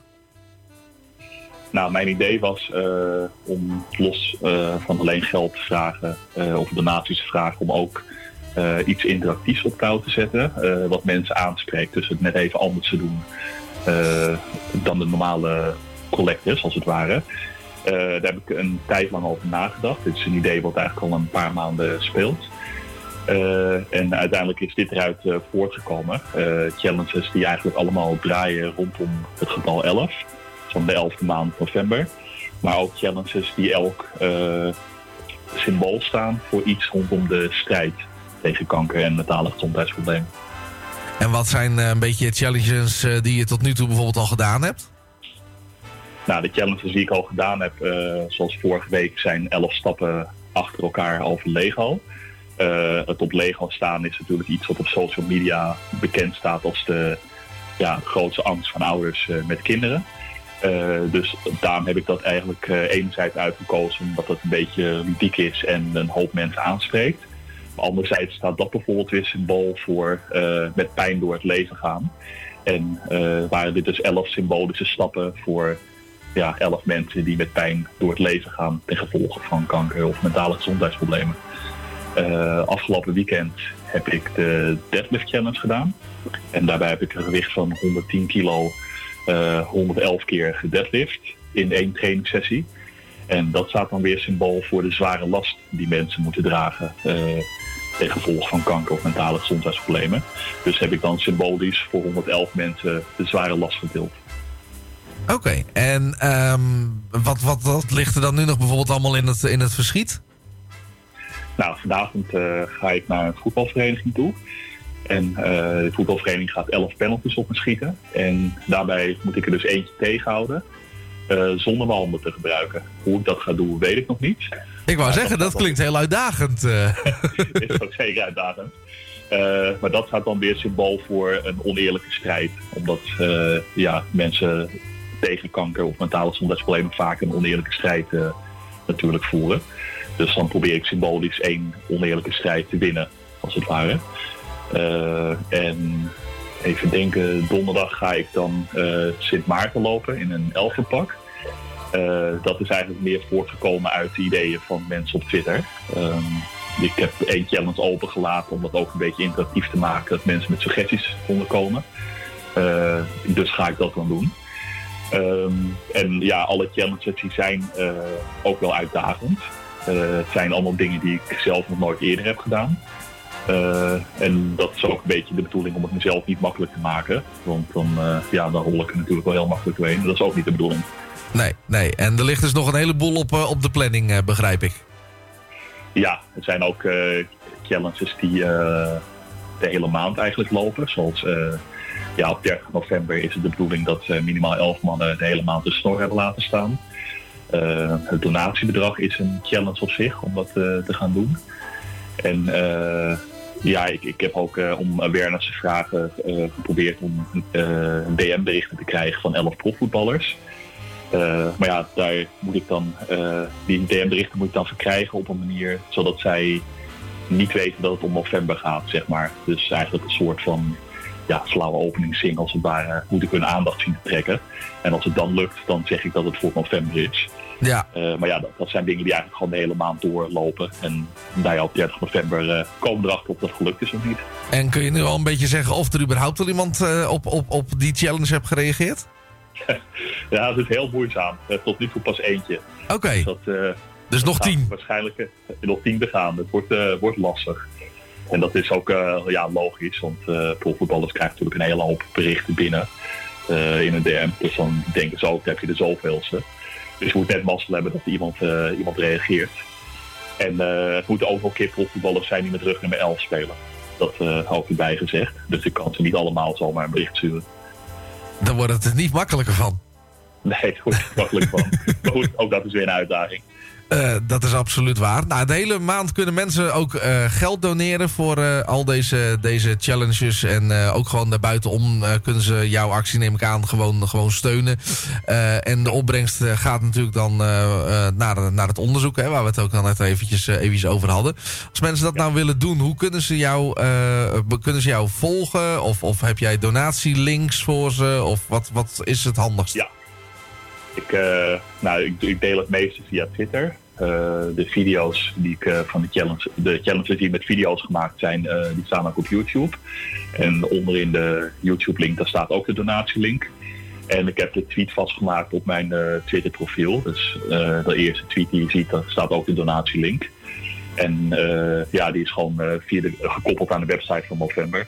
Nou, mijn idee was eh, om los eh, van alleen geld te vragen eh, of donaties te vragen, om ook iets interactiefs op touw te zetten. wat mensen aanspreekt. Dus het net even anders te doen dan de normale collectors, als het ware. Daar heb ik een tijd lang over nagedacht. Dit is een idee wat eigenlijk al een paar maanden speelt. En uiteindelijk is dit eruit voortgekomen. Challenges die eigenlijk allemaal draaien rondom het getal 11 van de 11e maand november. Maar ook challenges die elk eh, symbool staan voor iets rondom de strijd tegen kanker en mentale gezondheidsproblemen. En wat zijn eh, een beetje challenges eh, die je tot nu toe bijvoorbeeld al gedaan hebt? Nou, de challenges die ik al gedaan heb, zoals vorige week, zijn 11 stappen achter elkaar over Lego. Het op Lego staan is natuurlijk iets wat op social media bekend staat als de ja, grootste angst van ouders met kinderen. Eh, dus daarom heb ik dat eigenlijk eh, enerzijds uitgekozen omdat het een beetje ludiek is en een hoop mensen aanspreekt. Maar anderzijds staat dat bijvoorbeeld weer symbool voor eh, met pijn door het leven gaan. En waren dit dus elf symbolische stappen voor ja, elf mensen die met pijn door het leven gaan ten gevolge van kanker of mentale gezondheidsproblemen. Afgelopen weekend heb ik de Deadlift Challenge gedaan. En daarbij heb ik een gewicht van 110 kilo 111 keer gedeadlift in één trainingssessie. En dat staat dan weer symbool voor de zware last die mensen moeten dragen eh ten gevolge van kanker of mentale gezondheidsproblemen. Dus heb ik dan symbolisch voor 111 mensen de zware last verdeeld. Oké, en ehm, wat, wat, wat ligt er dan nu nog bijvoorbeeld allemaal in het, in het verschiet? Nou, vanavond eh, ga ik naar een voetbalvereniging toe. En eh, de voetbalvereniging gaat 11 penalties op me schieten. En daarbij moet ik er dus eentje tegenhouden. eh, zonder mijn handen te gebruiken. Hoe ik dat ga doen, weet ik nog niet. Ik wou Maar zeggen, dat gaat klinkt heel uitdagend. eh. wel- is ook zeker uitdagend. Maar dat staat dan weer symbool voor een oneerlijke strijd. Omdat ja, mensen tegen kanker of mentale gezondheidsproblemen vaak een oneerlijke strijd natuurlijk voeren. Dus dan probeer ik symbolisch één oneerlijke strijd te winnen, als het ware. Eh, en even denken, donderdag ga ik dan eh, Sint Maarten lopen in een elfenpak. Eh, dat is eigenlijk meer voortgekomen uit de ideeën van mensen op Twitter. Ehm, ik heb één challenge opengelaten om dat ook een beetje interactief te maken, dat mensen met suggesties konden komen. Dus ga ik dat dan doen. Ehm, en ja, alle challenges die zijn ook wel uitdagend. Het zijn allemaal dingen die ik zelf nog nooit eerder heb gedaan. Eh, en dat is ook een beetje de bedoeling om het mezelf niet makkelijk te maken. Want dan, eh, ja, dan rol ik er natuurlijk wel heel makkelijk doorheen. Dat is ook niet de bedoeling. Nee, nee. En er ligt dus nog een heleboel op, eh, op de planning, begrijp ik. Ja, er zijn ook challenges die de hele maand eigenlijk lopen. Zoals ja, op 30 november is het de bedoeling dat minimaal 11 mannen de hele maand de snor hebben laten staan. Het donatiebedrag is een challenge op zich om dat te gaan doen. En eh, ja, ik, ik heb ook eh, om awareness te vragen eh, geprobeerd om eh, DM-berichten te krijgen van 11 profvoetballers. Maar ja, daar moet ik dan, die DM-berichten moet ik dan verkrijgen op een manier zodat zij niet weten dat het om november gaat, zeg maar. Dus eigenlijk een soort van ja, flauwe openingszing als het ware moet ik hun aandacht zien te trekken. En als het dan lukt, dan zeg ik dat het voor november is. Ja. Eh, maar ja, dat, dat zijn dingen die eigenlijk gewoon de hele maand doorlopen. En nou ja, op 30 november eh, komen we erachter of dat gelukt is of niet. En kun je nu al een beetje zeggen of er überhaupt al iemand eh, op, op, op die challenge hebt gereageerd? Ja, het is heel moeizaam. Tot nu toe pas eentje. Oké. Dus, dat, Dus nog tien? Waarschijnlijk nog tien te gaan. Het wordt, wordt lastig. En dat is ook ja, logisch, want profvoetballers krijgen natuurlijk een hele hoop berichten binnen in een DM. Dus dan denken ze ook, heb je de zoveelste. Dus je moet net mazzel hebben dat iemand, eh, iemand reageert. En eh, het moeten een keer profvoetballers zijn die met rug nummer 11 spelen. Dat eh hou ik erbij gezegd. Dus ik kan ze niet allemaal zomaar een bericht sturen. Dan wordt het er niet makkelijker van. Nee, het wordt er niet makkelijk van. Maar goed, ook dat is weer een uitdaging. Eh, dat is absoluut waar. Nou, de hele maand kunnen mensen ook eh, geld doneren voor eh, al deze, deze challenges. En ook gewoon daarbuitenom kunnen ze jouw actie, neem ik aan, gewoon, gewoon steunen. En de opbrengst gaat natuurlijk dan naar, naar het onderzoek, hè, waar we het ook al net eventjes, eventjes over hadden. Als mensen dat nou willen doen, hoe kunnen ze jou, kunnen ze jou volgen? Of, of heb jij donatielinks voor ze? Of wat, wat is het handigst? Ja. Ik, eh, nou, ik, deel het meeste via Twitter. Eh, de video's die ik eh, van de challenge, de challenges die met video's gemaakt zijn, die staan ook op YouTube. En onderin de YouTube-link, daar staat ook de donatielink. En ik heb de tweet vastgemaakt op mijn eh, Twitter-profiel. Dus de eerste tweet die je ziet, daar staat ook de donatielink. En ja, die is gewoon via de, gekoppeld aan de website van november.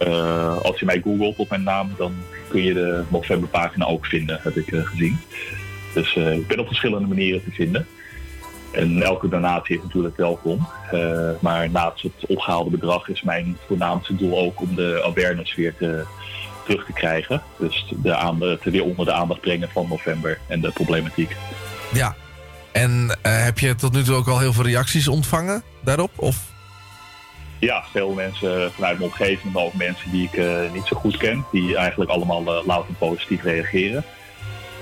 Eh, als je mij googelt op mijn naam, dan kun je de novemberpagina ook vinden, heb ik eh, gezien. Dus eh, ik ben op verschillende manieren te vinden. En elke donatie is natuurlijk welkom. Maar naast het opgehaalde bedrag is mijn voornaamste doel ook om de awareness weer te, terug te krijgen. Dus de aandacht, weer onder de aandacht brengen van november en de problematiek. Ja. En heb je tot nu toe ook al heel veel reacties ontvangen daarop? Of? Ja, veel mensen vanuit mijn omgeving, maar ook mensen die ik eh, niet zo goed ken, die eigenlijk allemaal uh, louter positief reageren.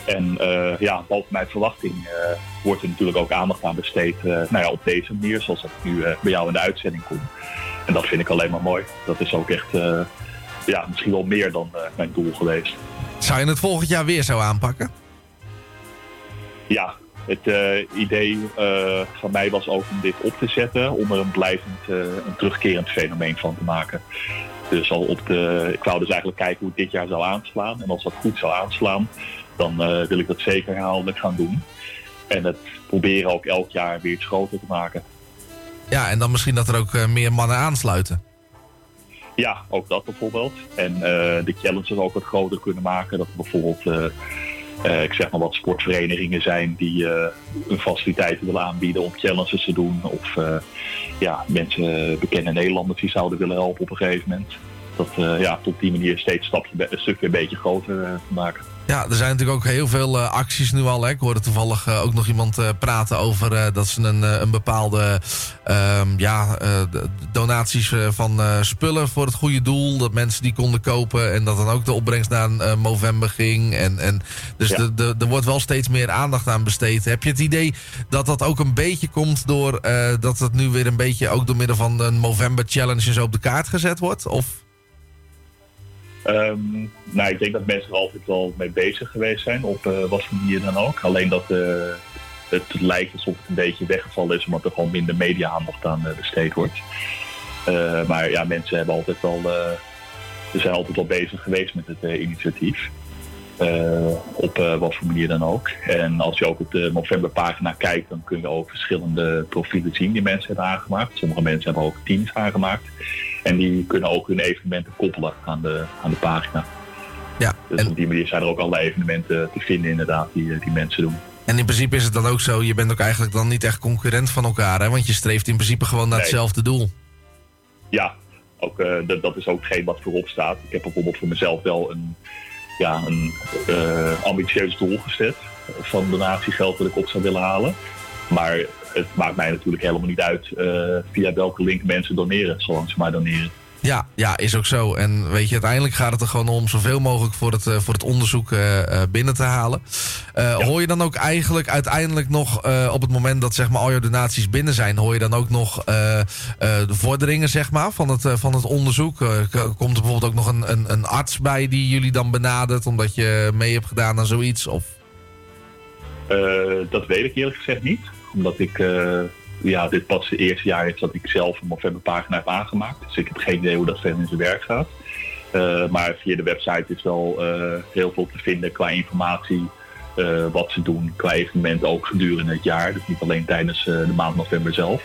En eh, ja, boven mijn verwachting wordt er natuurlijk ook aandacht aan besteed nou ja, op deze manier, zoals dat ik nu bij jou in de uitzending kom. En dat vind ik alleen maar mooi. Dat is ook echt ja, misschien wel meer dan mijn doel geweest. Zou je het volgend jaar weer zo aanpakken? Ja, het eh, idee eh, van mij was ook om dit op te zetten, om er een blijvend, eh, een terugkerend fenomeen van te maken. Dus al op de, ik wou dus eigenlijk kijken hoe het dit jaar zou aanslaan. En als dat goed zou aanslaan, dan wil ik dat zeker herhaaldelijk gaan doen. En het proberen ook elk jaar weer iets groter te maken. Ja, en dan misschien dat er ook meer mannen aansluiten. Ja, ook dat bijvoorbeeld. En de challenges ook wat groter kunnen maken. Dat bijvoorbeeld, eh, ik zeg maar wat sportverenigingen zijn die eh hun faciliteiten willen aanbieden om challenges te doen. Of eh, ja, mensen, bekende Nederlanders die zouden willen helpen op een gegeven moment. Dat ja, op die manier steeds stapje, een stukje een beetje groter te maken. Ja, er zijn natuurlijk ook heel veel eh, acties nu al. Hè. Ik hoorde toevallig eh, ook nog iemand eh, praten over dat ze een, een bepaalde ehm, ja, donaties van spullen voor het goede doel. Dat mensen die konden kopen en dat dan ook de opbrengst naar eh, november ging. En, en, dus de, de, er wordt wel steeds meer aandacht aan besteed. Heb je het idee dat dat ook een beetje komt door dat het nu weer een beetje ook door middel van een november challenge en zo op de kaart gezet wordt? Of? Ehm, nou, ik denk dat mensen er altijd wel mee bezig geweest zijn, op eh, wat voor manier dan ook. Alleen dat eh, het lijkt alsof het een beetje weggevallen is, omdat er gewoon minder media-aandacht aan eh, besteed wordt. Maar ja, mensen hebben altijd zijn altijd wel bezig geweest met het initiatief. Op wat voor manier dan ook. En als je ook op de novemberpagina kijkt, dan kun je ook verschillende profielen zien die mensen hebben aangemaakt. Sommige mensen hebben ook teams aangemaakt. En die kunnen ook hun evenementen koppelen aan de, aan de pagina. Ja, dus op die manier zijn er ook allerlei evenementen te vinden inderdaad die, die mensen doen. En in principe is het dan ook zo, je bent ook eigenlijk dan niet echt concurrent van elkaar, hè? Want je streeft in principe gewoon naar Nee. hetzelfde doel. Ja, ook, eh, dat, dat is ook hetgeen wat voorop staat. Ik heb bijvoorbeeld voor mezelf wel een, ja, een eh, ambitieus doel gezet van donatiegeld dat ik op zou willen halen. Maar het maakt mij natuurlijk helemaal niet uit eh, via welke link mensen doneren, zolang ze maar doneren. Ja, ja, is ook zo. En weet je, uiteindelijk gaat het er gewoon om zoveel mogelijk voor het, eh, voor het onderzoek eh, binnen te halen. Hoor je dan ook eigenlijk uiteindelijk nog op het moment dat zeg maar, al je donaties binnen zijn, hoor je dan ook nog de vorderingen zeg maar, van, het, van het onderzoek? Komt er bijvoorbeeld ook nog een, een, een arts bij die jullie dan benadert omdat je mee hebt gedaan aan zoiets? Of... Dat weet ik eerlijk gezegd niet. Omdat ik eh, ja, dit pas het eerste jaar is dat ik zelf een Novemberpagina heb aangemaakt. Dus ik heb geen idee hoe dat verder in zijn werk gaat. Eh, maar via de website is wel eh, heel veel te vinden qua informatie. wat ze doen qua evenementen ook gedurende het jaar. Dus niet alleen tijdens de maand november zelf.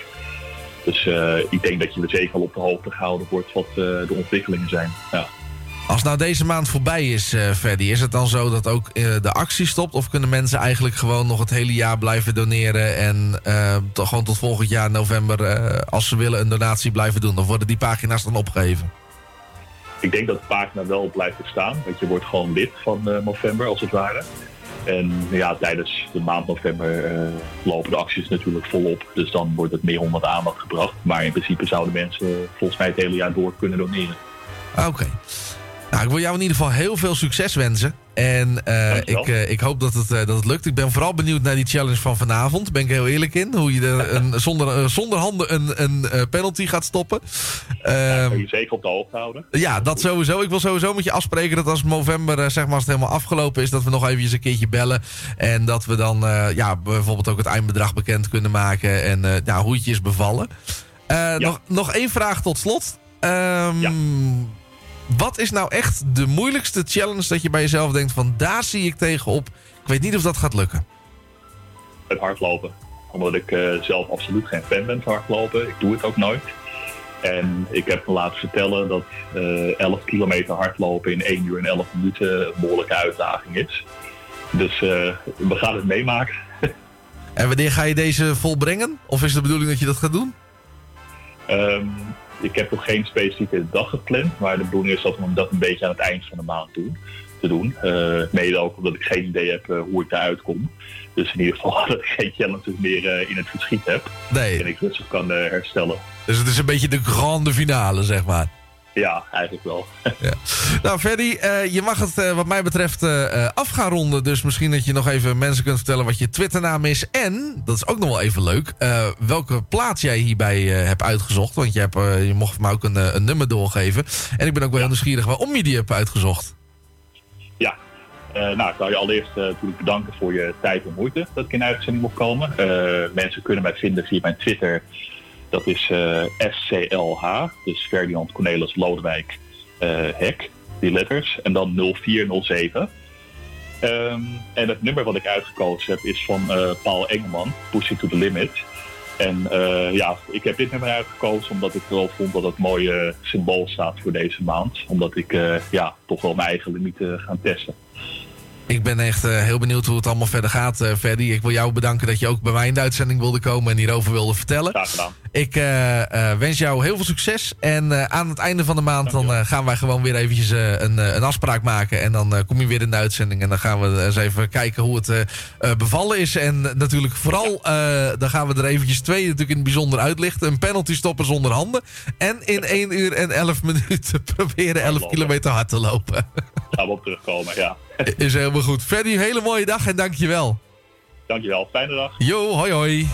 Dus ik denk dat je er zeker wel op de hoogte gehouden wordt wat de ontwikkelingen zijn. Ja. Als nou deze maand voorbij is, eh Ferdy, is het dan zo dat ook eh, de actie stopt? Of kunnen mensen eigenlijk gewoon nog het hele jaar blijven doneren en toch gewoon tot volgend jaar november, als ze willen, een donatie blijven doen? Of worden die pagina's dan opgegeven? Ik denk dat de pagina wel blijft bestaan. Want je wordt gewoon lid van november, als het ware. En ja, tijdens de maand november lopen de acties natuurlijk volop. Dus dan wordt het meer onder de aandacht gebracht. Maar in principe zouden mensen volgens mij het hele jaar door kunnen doneren. Ah, Oké. Nou, ik wil jou in ieder geval heel veel succes wensen. En eh, ik, eh, ik hoop dat het, eh, dat het lukt. Ik ben vooral benieuwd naar die challenge van vanavond. Ben ik heel eerlijk in. Hoe je er een, zonder, zonder handen een, een penalty gaat stoppen. Ehm, Kun je zeker op de hoogte houden. Ja, dat sowieso. Ik wil sowieso met je afspreken dat als november, zeg maar, als het helemaal afgelopen is, dat we nog eventjes een keertje bellen. En dat we dan ja, bijvoorbeeld ook het eindbedrag bekend kunnen maken. En ja, hoe het je is bevallen. Nog, nog één vraag tot slot. Ehm, Wat is nou echt de moeilijkste challenge dat je bij jezelf denkt van daar zie ik tegenop. Ik weet niet of dat gaat lukken. Het hardlopen. Omdat ik eh, zelf absoluut geen fan ben van hardlopen. Ik doe het ook nooit. En ik heb me laten vertellen dat eh 11 kilometer hardlopen in 1 uur en 11 minuten een behoorlijke uitdaging is. Dus eh, we gaan het meemaken. En wanneer ga je deze volbrengen? Of is het de bedoeling dat je dat gaat doen? Ehm, ik heb nog geen specifieke dag gepland, maar de bedoeling is dat we dat een beetje aan het eind van de maand doen, te doen. Eh, mede ook omdat ik geen idee heb eh, hoe ik daaruit kom. Dus in ieder geval dat ik geen challenges meer eh, in het verschiet heb. Nee. En ik rustig kan herstellen. Dus het is een beetje de grande finale, zeg maar. Ja, eigenlijk wel. Nou, Ferdy, eh, je mag het eh, wat mij betreft eh, af gaan ronden. Dus misschien dat je nog even mensen kunt vertellen wat je Twitternaam is. En, dat is ook nog wel even leuk, welke plaats jij hierbij hebt uitgezocht. Want je, hebt, je mocht me ook een, een nummer doorgeven. En ik ben ook wel heel nieuwsgierig waarom je die hebt uitgezocht. Ja, nou, ik wil je allereerst natuurlijk bedanken voor je tijd en moeite dat ik in uitzending mocht komen. Mensen kunnen mij vinden via mijn Twitter. Dat is eh, FCLH, dus Ferdinand Cornelis Lodewijk eh, Hek, die letters. En dan 0407. Ehm, en het nummer wat ik uitgekozen heb is van eh, Paul Engelman, Push It to the Limit. En eh, ja, ik heb dit nummer uitgekozen omdat ik wel vond dat het mooie symbool staat voor deze maand. Omdat ik eh, ja, toch wel mijn eigen limieten ga testen. Ik ben echt eh, heel benieuwd hoe het allemaal verder gaat, Ferdy. Ik wil jou bedanken dat je ook bij mij in de uitzending wilde komen en hierover wilde vertellen. Graag gedaan. Ik eh, wens jou heel veel succes. En aan het einde van de maand dan, gaan wij gewoon weer eventjes een, een afspraak maken. En dan kom je weer in de uitzending. En dan gaan we eens even kijken hoe het bevallen is. En natuurlijk vooral, dan gaan we er eventjes twee natuurlijk in het bijzonder uitlichten. Een penalty stoppen zonder handen. En in 1 uur en 11 minuten proberen 11 kilometer hard te lopen. Gaan we op terugkomen, ja. Is helemaal goed. Ferdy, een hele mooie dag en dankjewel. Dankjewel, fijne dag. Jo, hoi hoi.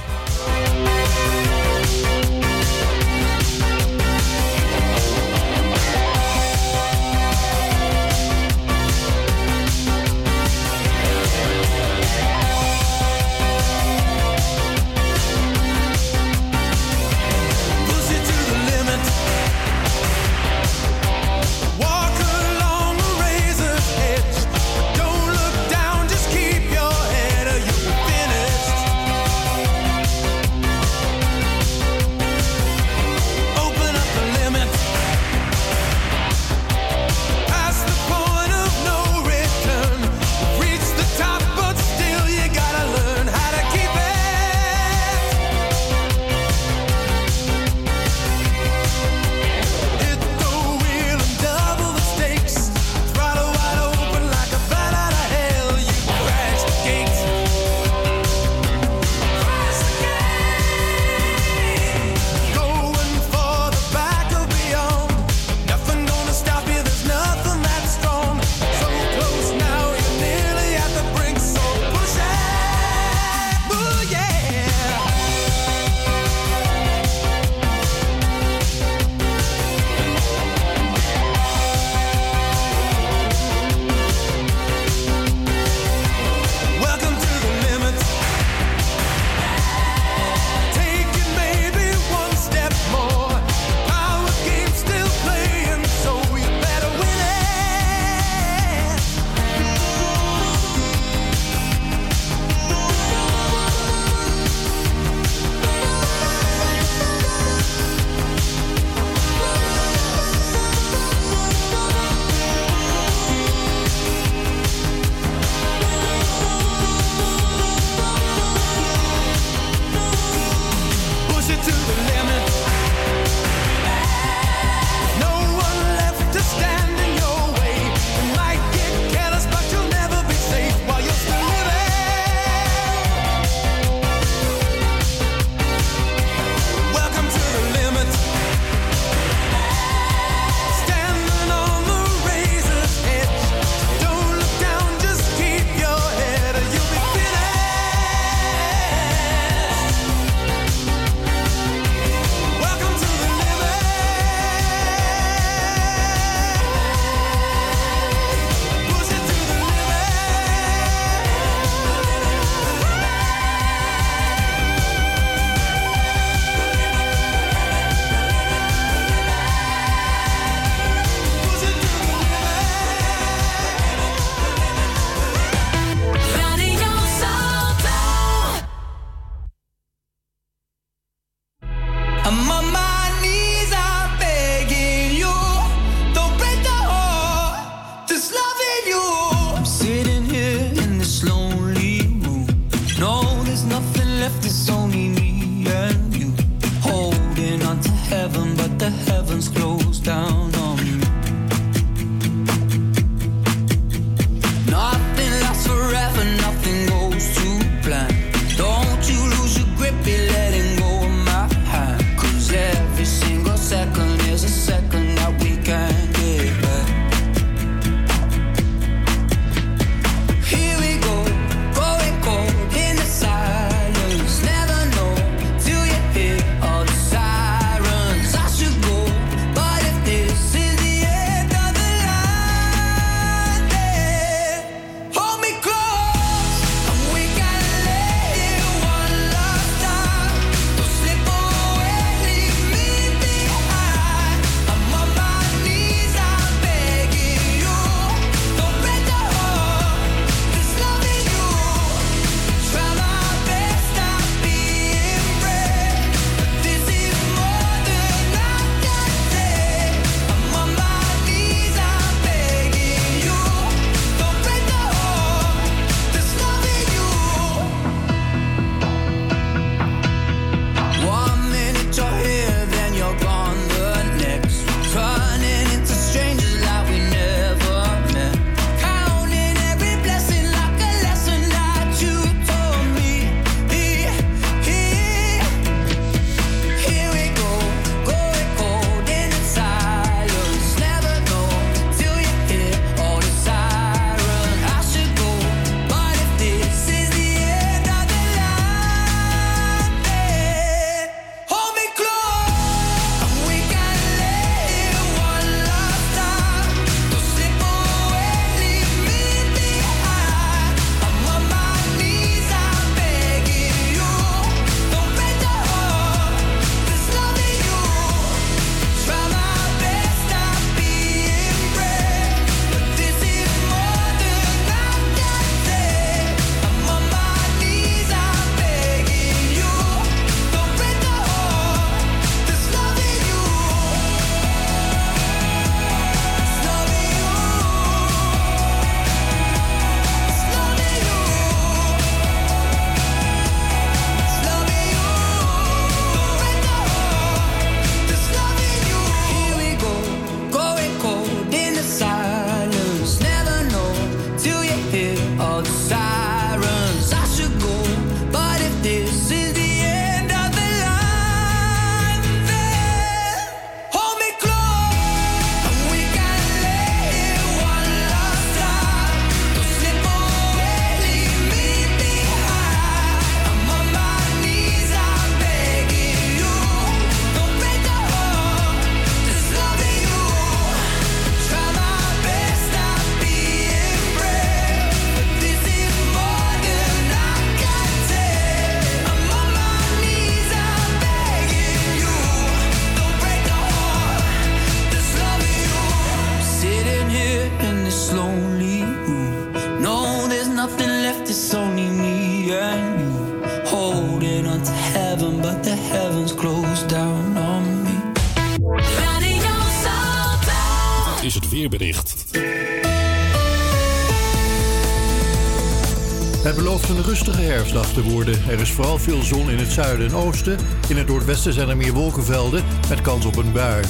Er is vooral veel zon in het zuiden en oosten. In het noordwesten zijn er meer wolkenvelden met kans op een bui.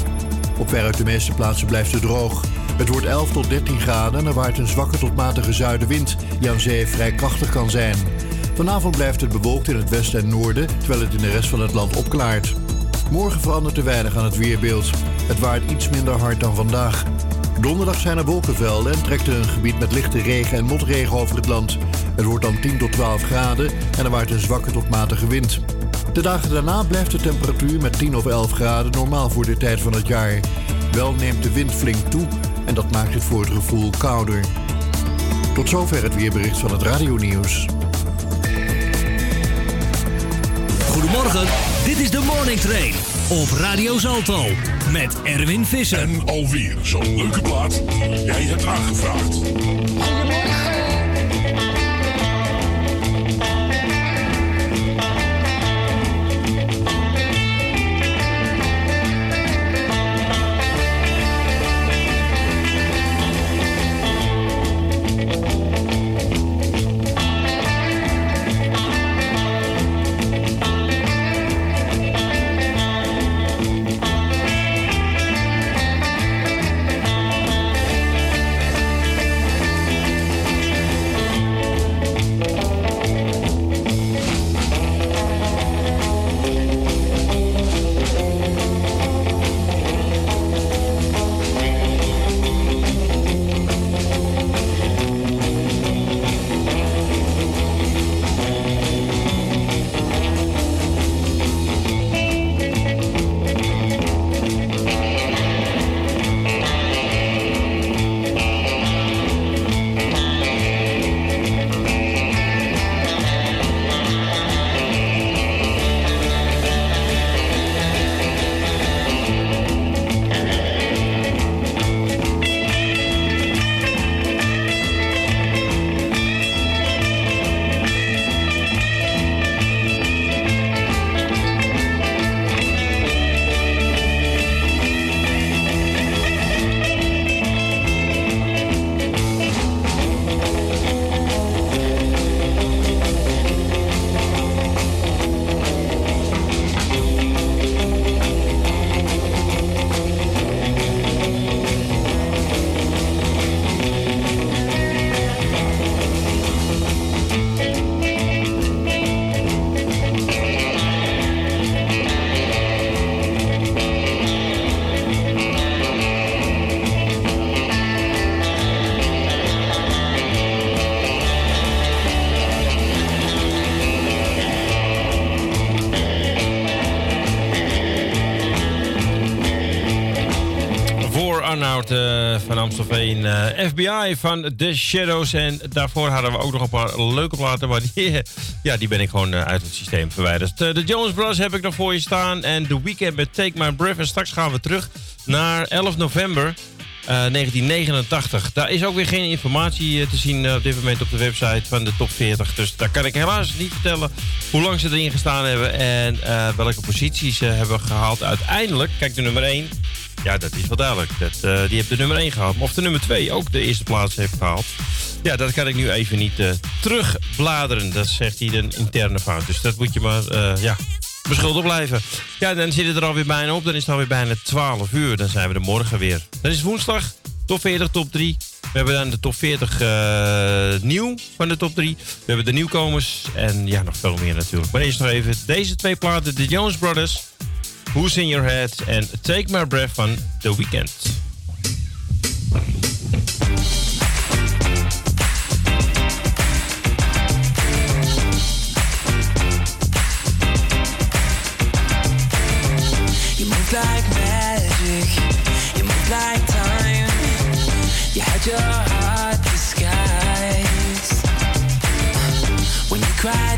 Op veruit de meeste plaatsen blijft het droog. Het wordt 11 tot 13 graden en er waait een zwakke tot matige zuidenwind... die aan zee vrij krachtig kan zijn. Vanavond blijft het bewolkt in het westen en noorden... terwijl het in de rest van het land opklaart. Morgen verandert er weinig aan het weerbeeld. Het waait iets minder hard dan vandaag. Donderdag zijn er wolkenvelden en trekt er een gebied met lichte regen en motregen over het land. Het wordt dan 10 tot 12 graden en er waait een zwakke tot matige wind. De dagen daarna blijft de temperatuur met 10 of 11 graden normaal voor de tijd van het jaar. Wel neemt de wind flink toe en dat maakt het voor het gevoel kouder. Tot zover het weerbericht van het radionieuws. Goedemorgen, dit is de Morning Train op Radio Zalto met Erwin Visser. En alweer zo'n leuke plaat jij hebt aangevraagd. Amstelveen. eh, FBI van The Shadows. En daarvoor hadden we ook nog een paar leuke platen. Maar die, ja, die ben ik gewoon eh, uit het systeem verwijderd. Eh, de Jonas Brothers heb ik nog voor je staan. En The Weeknd met Take My Breath. En straks gaan we terug naar 11 november. eh, 1989. Daar is ook weer geen informatie eh, te zien eh, op dit moment op de website van de top 40. Dus daar kan ik helaas niet vertellen hoe lang ze erin gestaan hebben en eh, welke posities ze hebben gehaald. Uiteindelijk, kijk de nummer 1. Ja, dat is wel duidelijk. Dat, eh, die heeft de nummer 1 gehaald. Of de nummer 2 ook de eerste plaats heeft gehaald. Ja, dat kan ik nu even niet eh, terugbladeren. Dat zegt hij een interne fout. Dus dat moet je maar, eh, ja, beschuldigd blijven. Ja, dan zit het er alweer bijna op. Dan is het alweer bijna 12 uur. Dan zijn we er morgen weer. Dan is woensdag. Top 40, top 3. We hebben dan de top 40 eh, nieuw van de top 3. We hebben de nieuwkomers. En ja, nog veel meer natuurlijk. Maar eerst nog even deze twee platen. De Jones Brothers. Who's in Your Head. En Take My Breath van The Weeknd. You move like magic, you move like time. You had your heart disguised. When you cry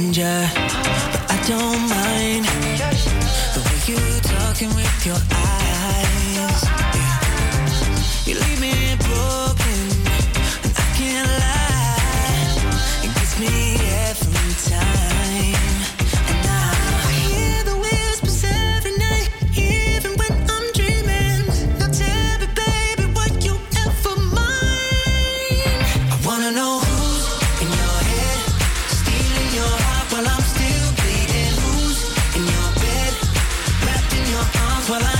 stranger, but I don't mind the way you talking with your eyes. Well, I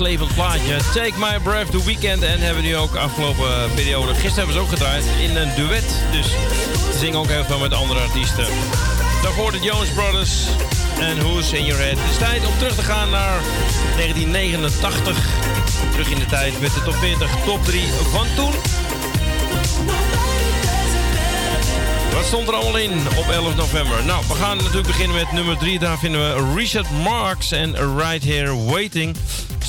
meeslepend plaatje. Take My Breath, The Weekend. En hebben nu ook afgelopen periode, gisteren hebben ze ook gedraaid, in een duet. Dus ze zingen ook heel veel met andere artiesten. Daarvoor de Jonas Brothers en Who's In Your Head. Het is tijd om terug te gaan naar 1989. Terug in de tijd met de top 40, top 3 van toen. Wat stond er allemaal in op 11 november? Nou, we gaan natuurlijk beginnen met nummer 3. Daar vinden we Richard Marx en Right Here Waiting.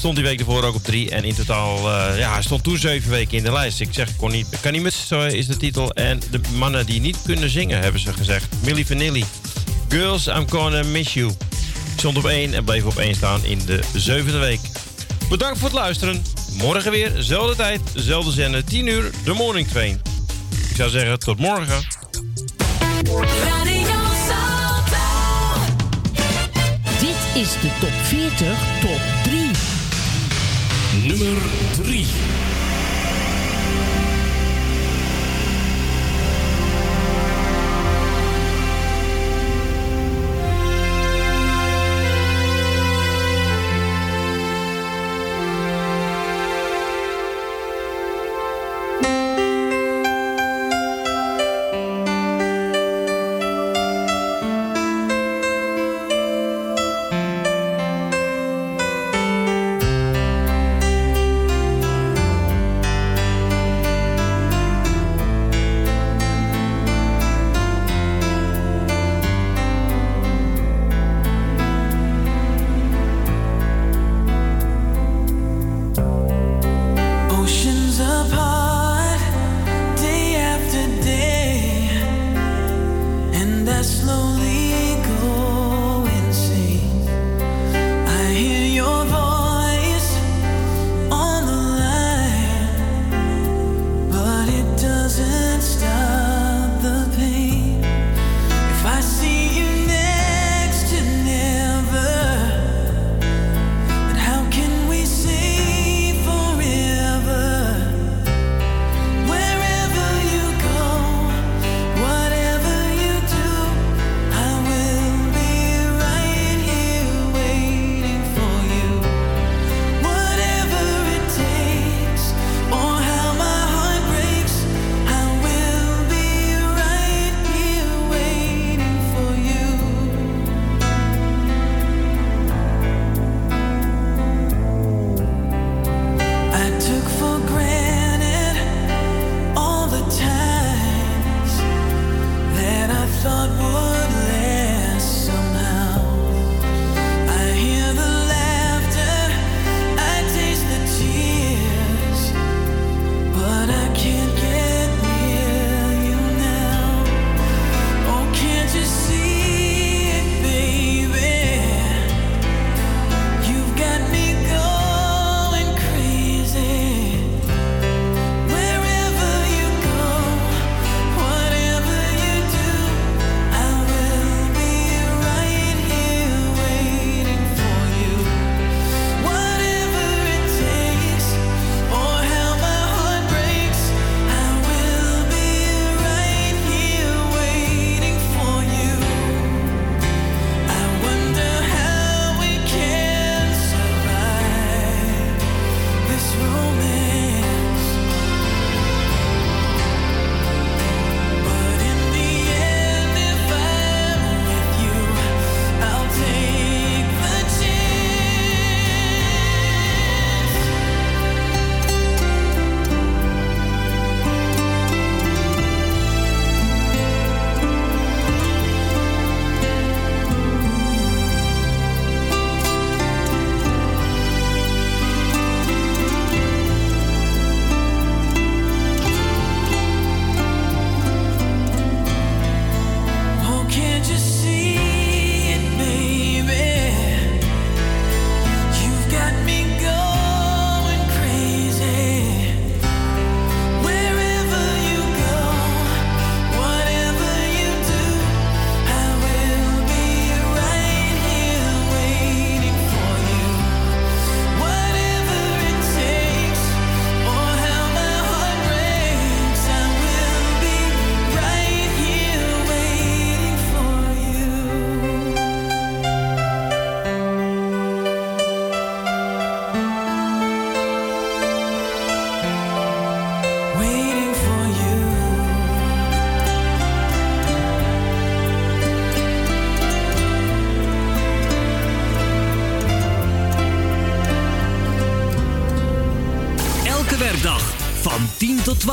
Stond die week ervoor ook op 3. En in totaal, eh, ja, hij stond toen 7 weken in de lijst. Ik zeg, kon niet, kan niet met, is de titel. En de mannen die niet kunnen zingen, hebben ze gezegd. Milli Vanilli. Girls, I'm Gonna Miss You. Stond op 1 en bleef op 1 staan in de zevende week. Bedankt voor het luisteren. Morgen weer, zelfde tijd, zelfde zender, 10 uur, de Morning Train. Ik zou zeggen, tot morgen. Dit is de top 40 top 3. Nummer 3.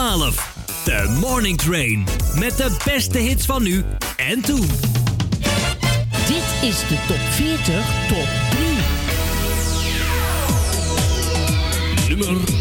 12. The Morning Train. Met de beste hits van nu en toen. Dit is de top 40 top 3. Nummer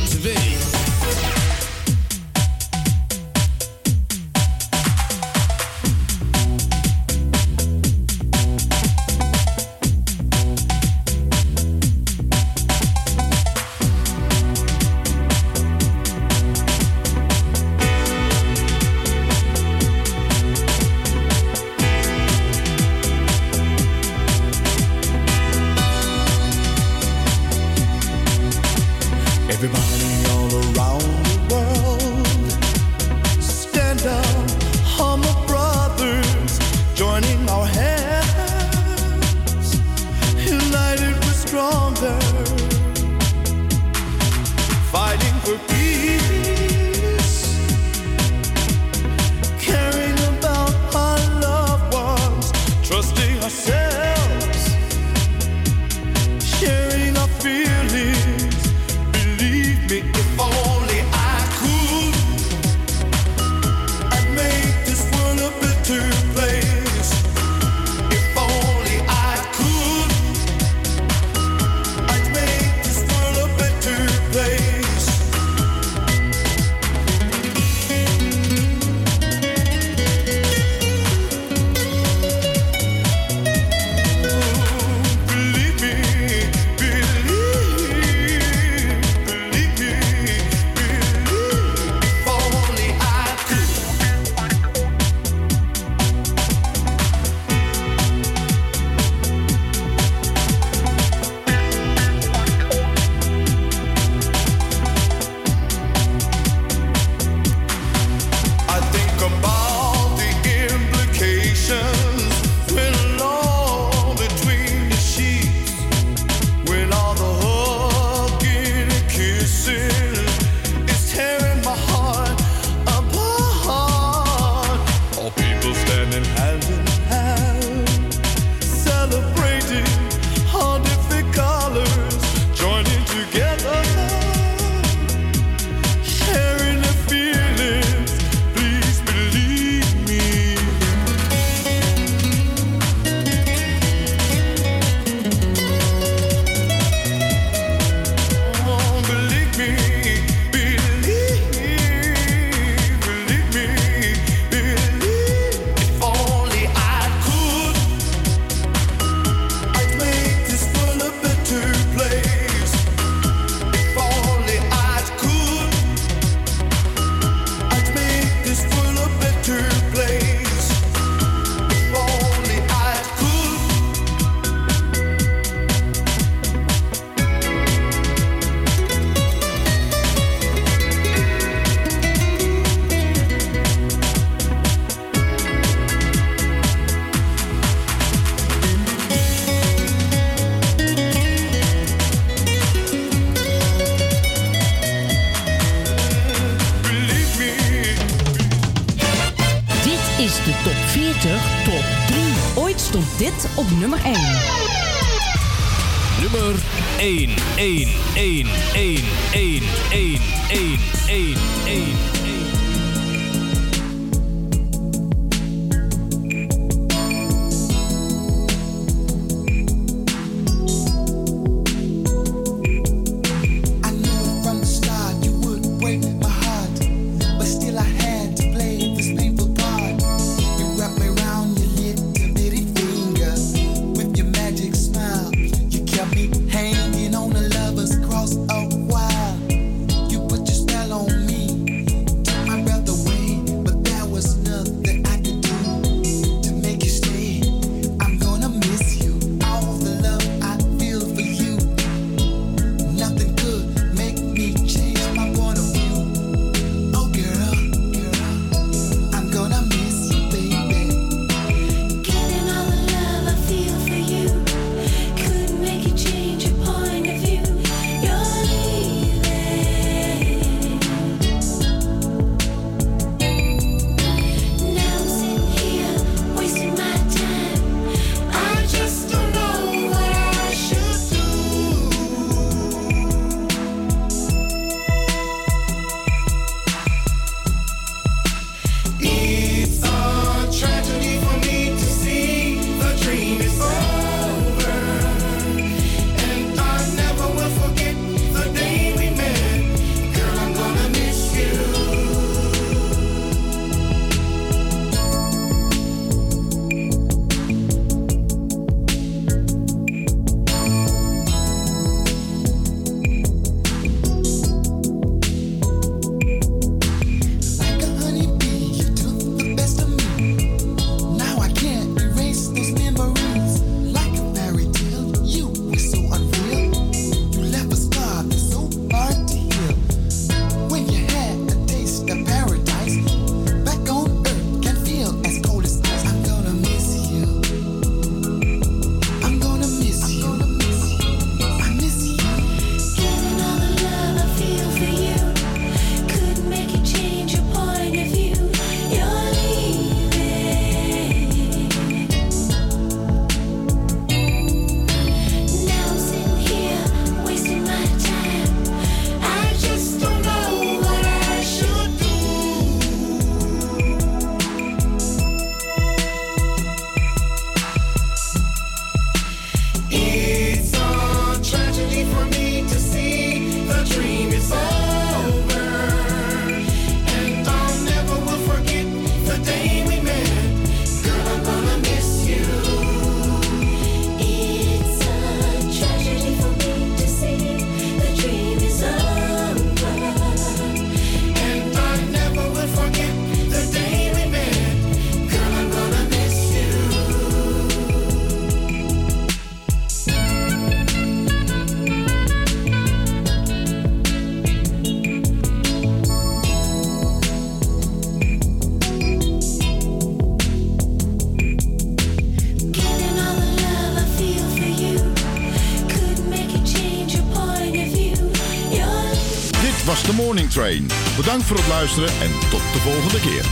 Train. Bedankt voor het luisteren en tot de volgende keer.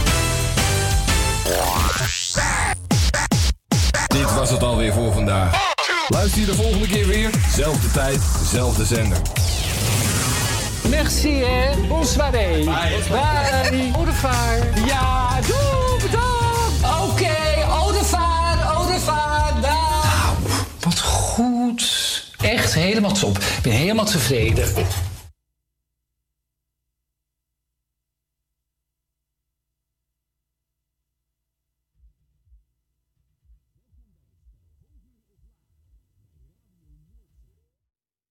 Dit was het alweer voor vandaag. Luister je de volgende keer weer. Zelfde tijd, zelfde zender. Merci, hè. Bonsoir. Bye. Bye. Au revoir. Ja, doe, bedankt. Oké, au revoir, au revoir, dag. Nou, wat goed. Echt helemaal top. Ik ben helemaal tevreden.